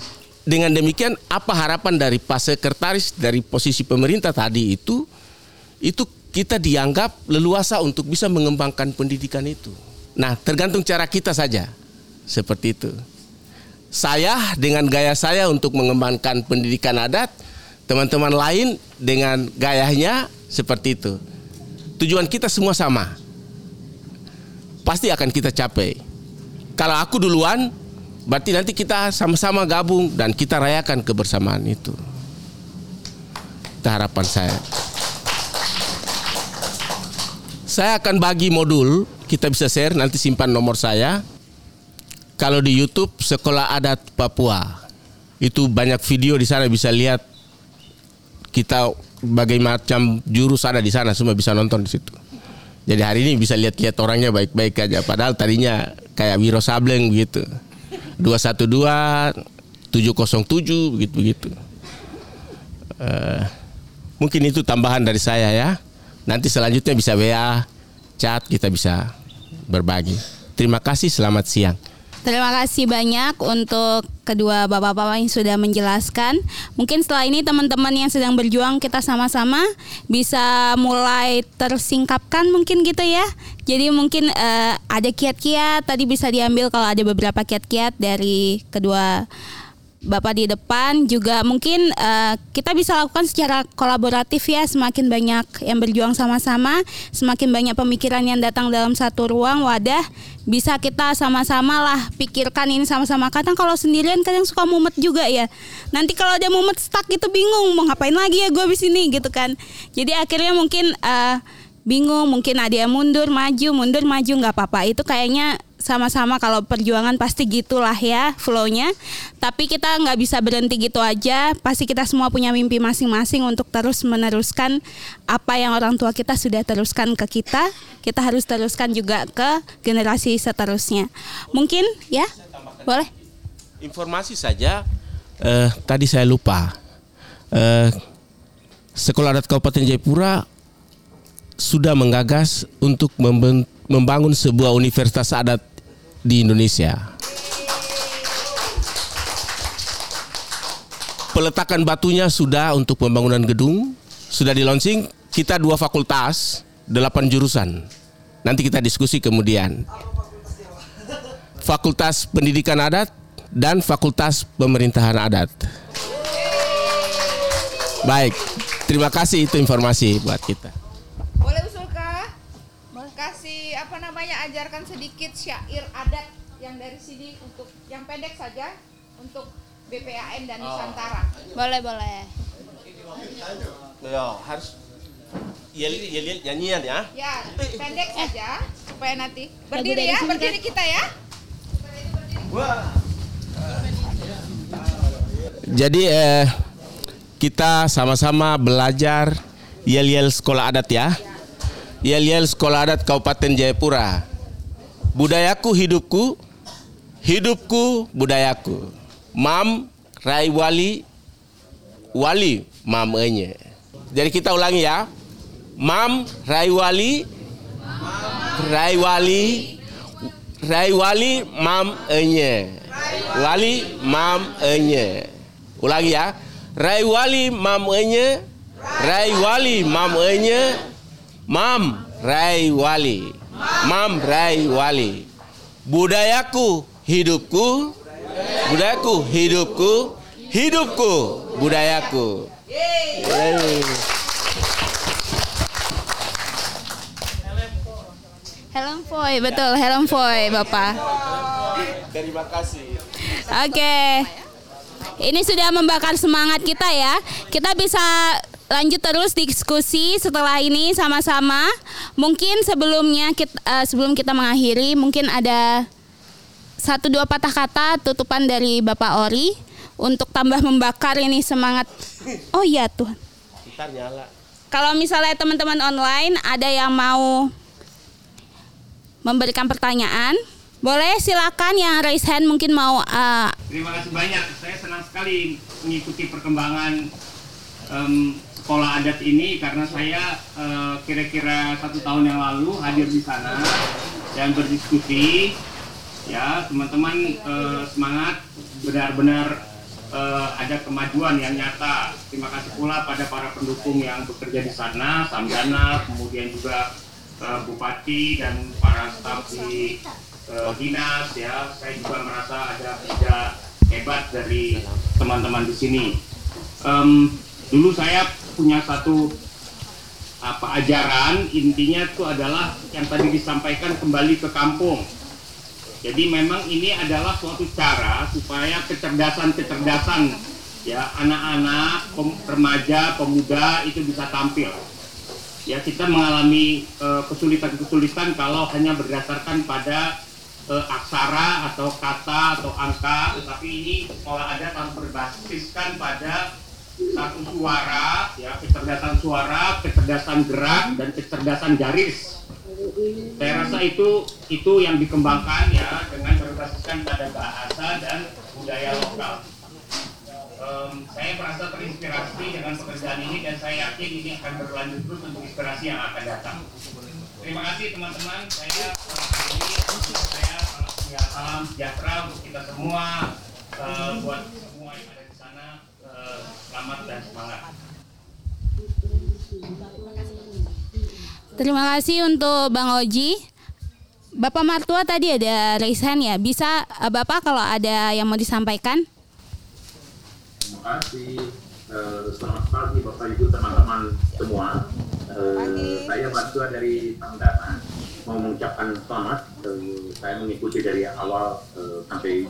E: Dengan demikian apa harapan dari Pak Sekretaris dari posisi pemerintah tadi itu itu kita dianggap leluasa untuk bisa mengembangkan pendidikan itu. Nah, tergantung cara kita saja. Seperti itu saya dengan gaya saya untuk mengembangkan pendidikan adat, teman-teman lain dengan gayanya seperti itu. Tujuan kita semua sama. Pasti akan kita capai. Kalau aku duluan, berarti nanti kita sama-sama gabung dan kita rayakan kebersamaan itu. Itu harapan saya. Saya akan bagi modul, kita bisa share nanti simpan nomor saya kalau di YouTube Sekolah Adat Papua itu banyak video di sana bisa lihat kita bagaimana macam jurus ada di sana semua bisa nonton di situ. Jadi hari ini bisa lihat-lihat orangnya baik-baik aja. Padahal tadinya kayak Wiro Sableng begitu. 212 707 begitu begitu. Uh, mungkin itu tambahan dari saya ya. Nanti selanjutnya bisa WA, chat kita bisa berbagi. Terima kasih, selamat siang.
D: Terima kasih banyak untuk kedua bapak-bapak yang sudah menjelaskan. Mungkin setelah ini teman-teman yang sedang berjuang kita sama-sama bisa mulai tersingkapkan mungkin gitu ya. Jadi mungkin uh, ada kiat-kiat tadi bisa diambil kalau ada beberapa kiat-kiat dari kedua Bapak di depan juga mungkin uh, kita bisa lakukan secara kolaboratif ya semakin banyak yang berjuang sama-sama semakin banyak pemikiran yang datang dalam satu ruang wadah bisa kita sama-sama lah pikirkan ini sama-sama. Kadang kalau sendirian kadang suka mumet juga ya. Nanti kalau ada mumet stuck itu bingung mau ngapain lagi ya gue di sini gitu kan. Jadi akhirnya mungkin uh, bingung mungkin ada yang mundur maju mundur maju nggak apa-apa. Itu kayaknya sama-sama kalau perjuangan pasti gitulah ya flownya. Tapi kita nggak bisa berhenti gitu aja. Pasti kita semua punya mimpi masing-masing untuk terus meneruskan apa yang orang tua kita sudah teruskan ke kita. Kita harus teruskan juga ke generasi seterusnya. Mungkin ya? Boleh?
E: Informasi saja eh, tadi saya lupa. Eh, sekolah adat Kabupaten Jayapura sudah menggagas untuk membangun sebuah universitas adat di Indonesia. Peletakan batunya sudah untuk pembangunan gedung, sudah di launching. Kita dua fakultas, delapan jurusan. Nanti kita diskusi kemudian. Fakultas Pendidikan Adat dan Fakultas Pemerintahan Adat. Baik, terima kasih itu informasi buat kita.
C: Boleh usulkah kasih apa namanya ajarkan sedikit syair adat yang dari sini untuk yang pendek saja untuk BPAN dan Nusantara.
D: Boleh, boleh.
E: Ya, harus yel yel yel nyanyian ya.
C: Ya, pendek saja supaya nanti berdiri ya, berdiri kita ya.
E: Jadi eh, kita sama-sama belajar yel-yel sekolah adat ya. Yel-yel sekolah adat Kabupaten Jayapura. Budayaku hidupku, hidupku budayaku. Mam Rai Wali Wali mam enye. Jadi kita ulangi ya. Mam Rai Wali Rai Wali Rai Wali mam enye. Wali mam enye. Ulangi ya. Rai Wali mam enye. Rai Wali mam enye. Mam Rai Wali. Mam Rai Wali. Budayaku hidupku. Budayaku hidupku. Hidupku budayaku. Yeay.
D: Helm Foy, betul, Helm Foy, Bapak.
E: Terima kasih.
D: Oke. Ini sudah membakar semangat kita ya. Kita bisa lanjut terus diskusi setelah ini sama-sama. Mungkin sebelumnya kita, eh, sebelum kita mengakhiri, mungkin ada satu dua patah kata tutupan dari Bapak Ori untuk tambah membakar ini semangat. Oh iya Tuhan.
E: Nyala.
D: Kalau misalnya teman-teman online ada yang mau memberikan pertanyaan, boleh silakan yang raise hand mungkin mau uh,
S: Terima kasih banyak. Saya senang sekali mengikuti perkembangan em, sekolah adat ini karena saya eh, kira-kira satu tahun yang lalu hadir di sana dan berdiskusi. Ya, teman-teman eh, semangat benar-benar eh, ada kemajuan yang nyata. Terima kasih pula pada para pendukung yang bekerja di sana, Samdana, kemudian juga eh, Bupati dan para staf di eh, dinas ya. Saya juga merasa ada kerja hebat dari teman-teman di sini. Em, dulu saya punya satu apa ajaran intinya itu adalah yang tadi disampaikan kembali ke kampung. Jadi memang ini adalah suatu cara supaya kecerdasan-kecerdasan ya anak-anak, remaja, pemuda itu bisa tampil. Ya kita mengalami eh, kesulitan-kesulitan kalau hanya berdasarkan pada eh, aksara atau kata atau angka, tetapi ini sekolah adat harus berbasiskan pada satu suara, ya kecerdasan suara, kecerdasan gerak dan kecerdasan garis. Saya rasa itu itu yang dikembangkan ya dengan berbasiskan pada bahasa dan budaya lokal. Em, saya merasa terinspirasi dengan pekerjaan ini dan saya yakin ini akan berlanjut terus untuk inspirasi yang akan datang. Terima kasih teman-teman. Saya saya ya, salam sejahtera untuk kita semua eh, buat semua yang ada di sana. eh, selamat dan semangat.
D: Terima kasih untuk Bang Oji. Bapak Martua tadi ada raise hand ya. Bisa eh, Bapak kalau ada yang mau disampaikan?
T: Terima kasih. Eh, selamat pagi Bapak Ibu teman-teman semua. Eh, saya Batua dari Tandana mau mengucapkan selamat. Saya mengikuti dari awal eh, sampai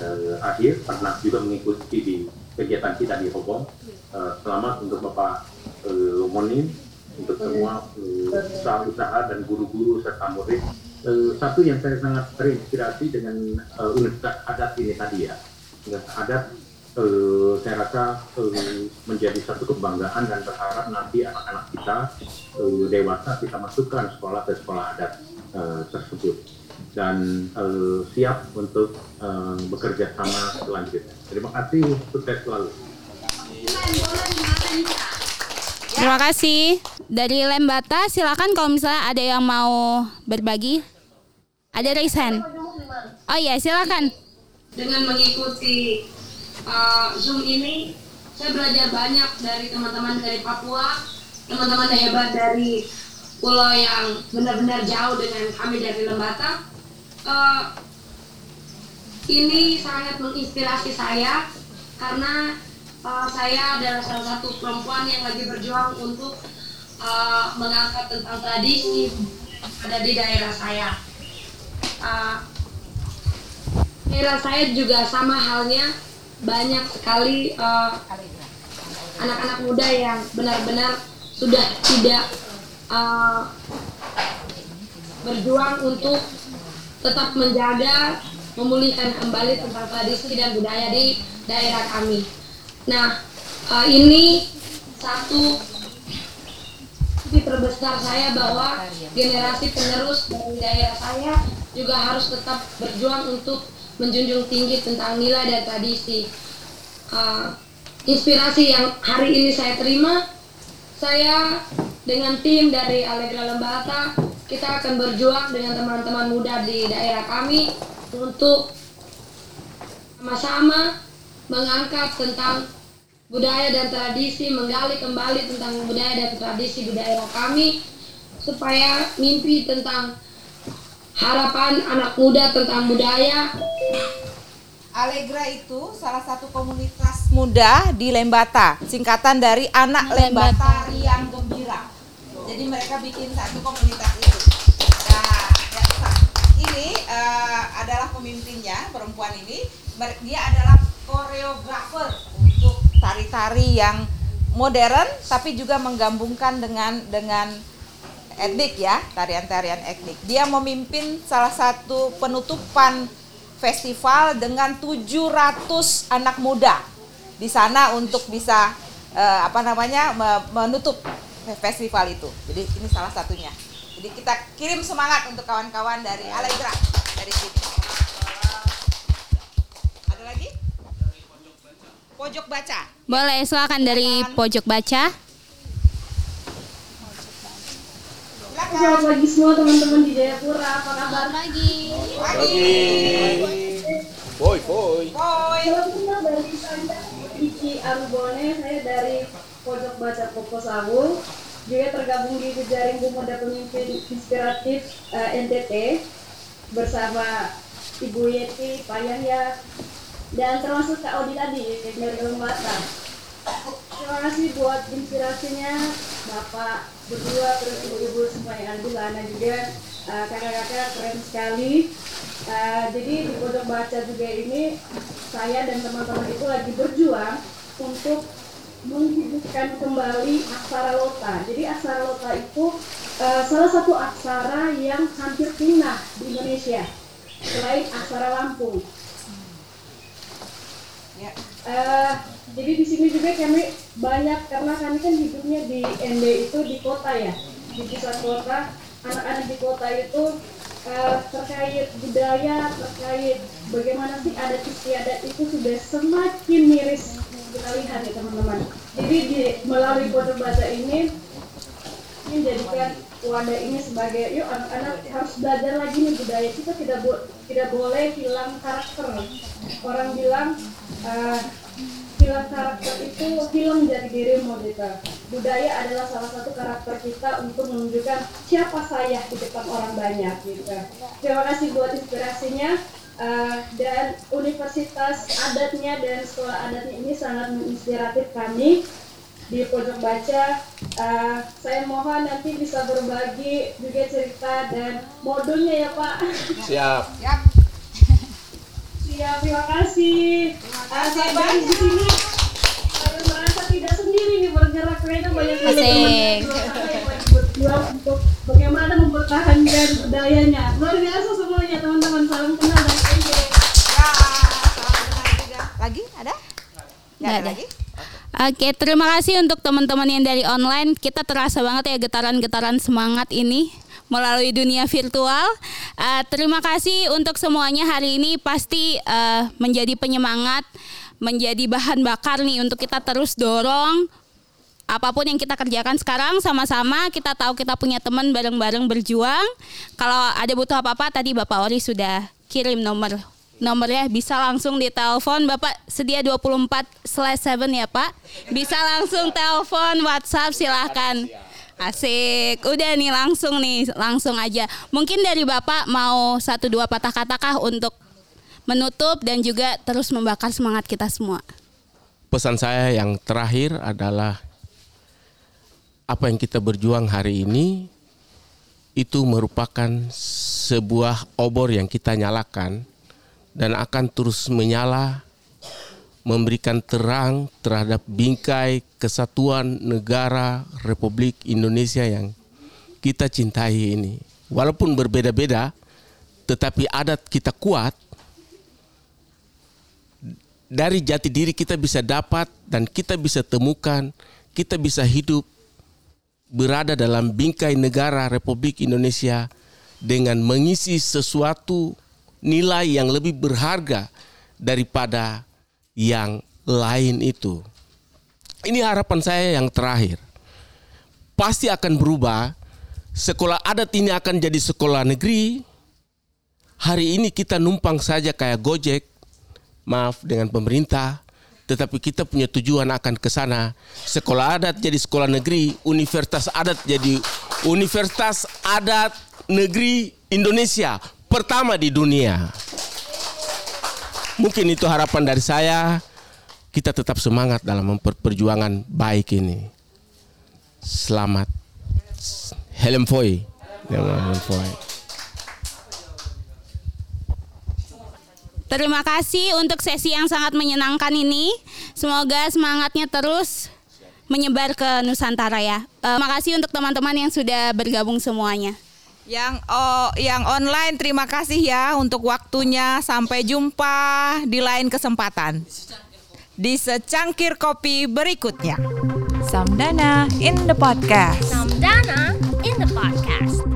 T: eh, akhir. Pernah juga mengikuti di kegiatan kita di Hobong. Eh, selamat untuk Bapak Monin, untuk semua eh, usaha-usaha dan guru-guru serta murid. Satu yang saya sangat terinspirasi dengan eh, Universitas Adat ini tadi ya. Universitas Adat saya rasa menjadi satu kebanggaan dan berharap nanti anak-anak kita dewasa kita masukkan sekolah ke sekolah adat tersebut dan eh, siap untuk eh, bekerja sama selanjutnya. Terima kasih, sukses selalu.
D: Terima kasih. Dari Lembata silakan kalau misalnya ada yang mau berbagi. Ada raise hand. Oh iya, silakan.
U: dengan mengikuti uh, Zoom ini saya belajar banyak dari teman-teman dari Papua, teman-teman hebat dari pulau yang benar-benar jauh dengan kami dari Lembata. Uh, ini sangat menginspirasi saya karena uh, saya adalah salah satu perempuan yang lagi berjuang untuk uh, mengangkat tentang tradisi ada di daerah saya. Uh, daerah saya juga sama halnya banyak sekali eh, anak-anak muda yang benar-benar sudah tidak eh, berjuang untuk tetap menjaga memulihkan kembali tentang tradisi dan budaya di daerah kami. Nah, eh, ini satu terbesar saya bahwa generasi penerus dari daerah saya juga harus tetap berjuang untuk menjunjung tinggi tentang nilai dan tradisi. Uh, inspirasi yang hari ini saya terima, saya dengan tim dari Allegra Lembata, kita akan berjuang dengan teman-teman muda di daerah kami untuk sama-sama mengangkat tentang budaya dan tradisi, menggali kembali tentang budaya dan tradisi di daerah kami, supaya mimpi tentang harapan anak muda tentang budaya
C: Allegra itu salah satu komunitas muda di Lembata, singkatan dari Anak Lembata Riang Gembira. Jadi mereka bikin satu komunitas itu. Nah, ini eh, adalah pemimpinnya, perempuan ini. Dia adalah koreografer untuk tari-tari yang modern, tapi juga menggabungkan dengan dengan etnik ya, tarian-tarian etnik. Dia memimpin salah satu penutupan festival dengan 700 anak muda di sana untuk bisa eh, apa namanya me- menutup festival itu. Jadi ini salah satunya. Jadi kita kirim semangat untuk kawan-kawan dari Allegra dari sini. Ada lagi? Pojok baca.
D: Boleh silakan dari pojok baca.
U: Selamat pagi semua teman-teman di Jayapura, apa kabar? Pagi.
E: Boy, boy.
U: Salam kenal dari saya Ici Arubone, saya dari Pojok Baca Popo Sawu, juga tergabung di jejaring Pemuda Pemimpin Inspiratif eh, NTT bersama Ibu Yeti, Pak Yahya, dan termasuk Kak Odi tadi dari Lembata. Terima kasih buat inspirasinya Bapak berdua terus ibu-ibu semua yang ada di sana juga eh, kakak-kakak keren sekali. Eh, jadi di pojok baca juga ini saya dan teman-teman itu lagi berjuang untuk menghidupkan kembali aksara lota. Jadi aksara lota itu eh, salah satu aksara yang hampir punah di Indonesia selain aksara Lampung. Eh, jadi di sini juga kami banyak karena kami kan hidupnya di ND itu di kota ya, di pusat kota. Anak-anak di kota itu eh, terkait budaya, terkait bagaimana sih adat istiadat itu sudah semakin miris kita lihat ya teman-teman. Jadi di melalui kode baca ini menjadikan wadah ini sebagai yuk anak-anak harus belajar lagi nih budaya kita. Tidak bo- tidak boleh hilang karakter. Orang bilang eh, hilang karakter itu hilang dari dirimu gitu. Budaya adalah salah satu karakter kita untuk menunjukkan siapa saya di depan orang banyak gitu. Terima kasih buat inspirasinya eh, dan universitas adatnya dan sekolah adatnya ini sangat menginspiratif kami di pojok baca eh, saya mohon nanti bisa berbagi juga cerita dan modulnya ya Pak
E: Siap.
U: Siap, terima kasih. Terima kasih banyak. Di sini tidak sendiri nih bergerak karena banyak
D: Asik.
U: teman-teman yang lagi berjuang untuk bagaimana mempertahankan budayanya. Luar biasa semuanya teman-teman. Salam kenal dari NJ.
C: Lagi ada?
D: Nggak ada. Oke, terima kasih untuk teman-teman yang dari online. Kita terasa banget ya getaran-getaran semangat ini melalui dunia virtual. Eh, terima kasih untuk semuanya hari ini pasti eh, menjadi penyemangat, menjadi bahan bakar nih untuk kita terus dorong apa pun yang kita kerjakan. Sekarang sama-sama kita tahu kita punya teman bareng-bareng berjuang. Kalau ada butuh apa-apa tadi Bapak Ori sudah kirim nomor nomornya. Bisa langsung ditelepon. Bapak sedia 24 slash 7 ya Pak? Bisa langsung telepon WhatsApp silahkan Asik, udah nih langsung nih, langsung aja. Mungkin dari Bapak mau satu dua patah kata kah untuk menutup dan juga terus membakar semangat kita semua.
E: Pesan saya yang terakhir adalah apa yang kita berjuang hari ini itu merupakan sebuah obor yang kita nyalakan dan akan terus menyala memberikan terang terhadap bingkai kesatuan negara Republik Indonesia yang kita cintai ini. Walaupun berbeda-beda, tetapi adat kita kuat. Dari jati diri kita bisa dapat dan kita bisa temukan, kita bisa hidup berada dalam bingkai negara Republik Indonesia dengan mengisi sesuatu nilai yang lebih berharga daripada yang lain itu. Ini harapan saya yang terakhir. Pasti akan berubah. Sekolah adat ini akan jadi sekolah negeri. Hari ini kita numpang saja kayak Gojek. Maaf dengan pemerintah. Tetapi kita punya tujuan akan ke sana. Sekolah adat jadi sekolah negeri, universitas adat jadi universitas adat negeri Indonesia pertama di dunia. Mungkin itu harapan dari saya. Kita tetap semangat dalam memperjuangan baik ini. Selamat. Helm Foy. Helm Foy.
D: Terima kasih untuk sesi yang sangat menyenangkan ini. Semoga semangatnya terus menyebar ke Nusantara ya. Uh, makasih untuk teman-teman yang sudah bergabung semuanya.
C: Yang oh, yang online terima kasih ya untuk waktunya. Sampai jumpa di lain kesempatan. Di secangkir kopi berikutnya.
V: Samdana in the podcast.
B: Samdana in the podcast.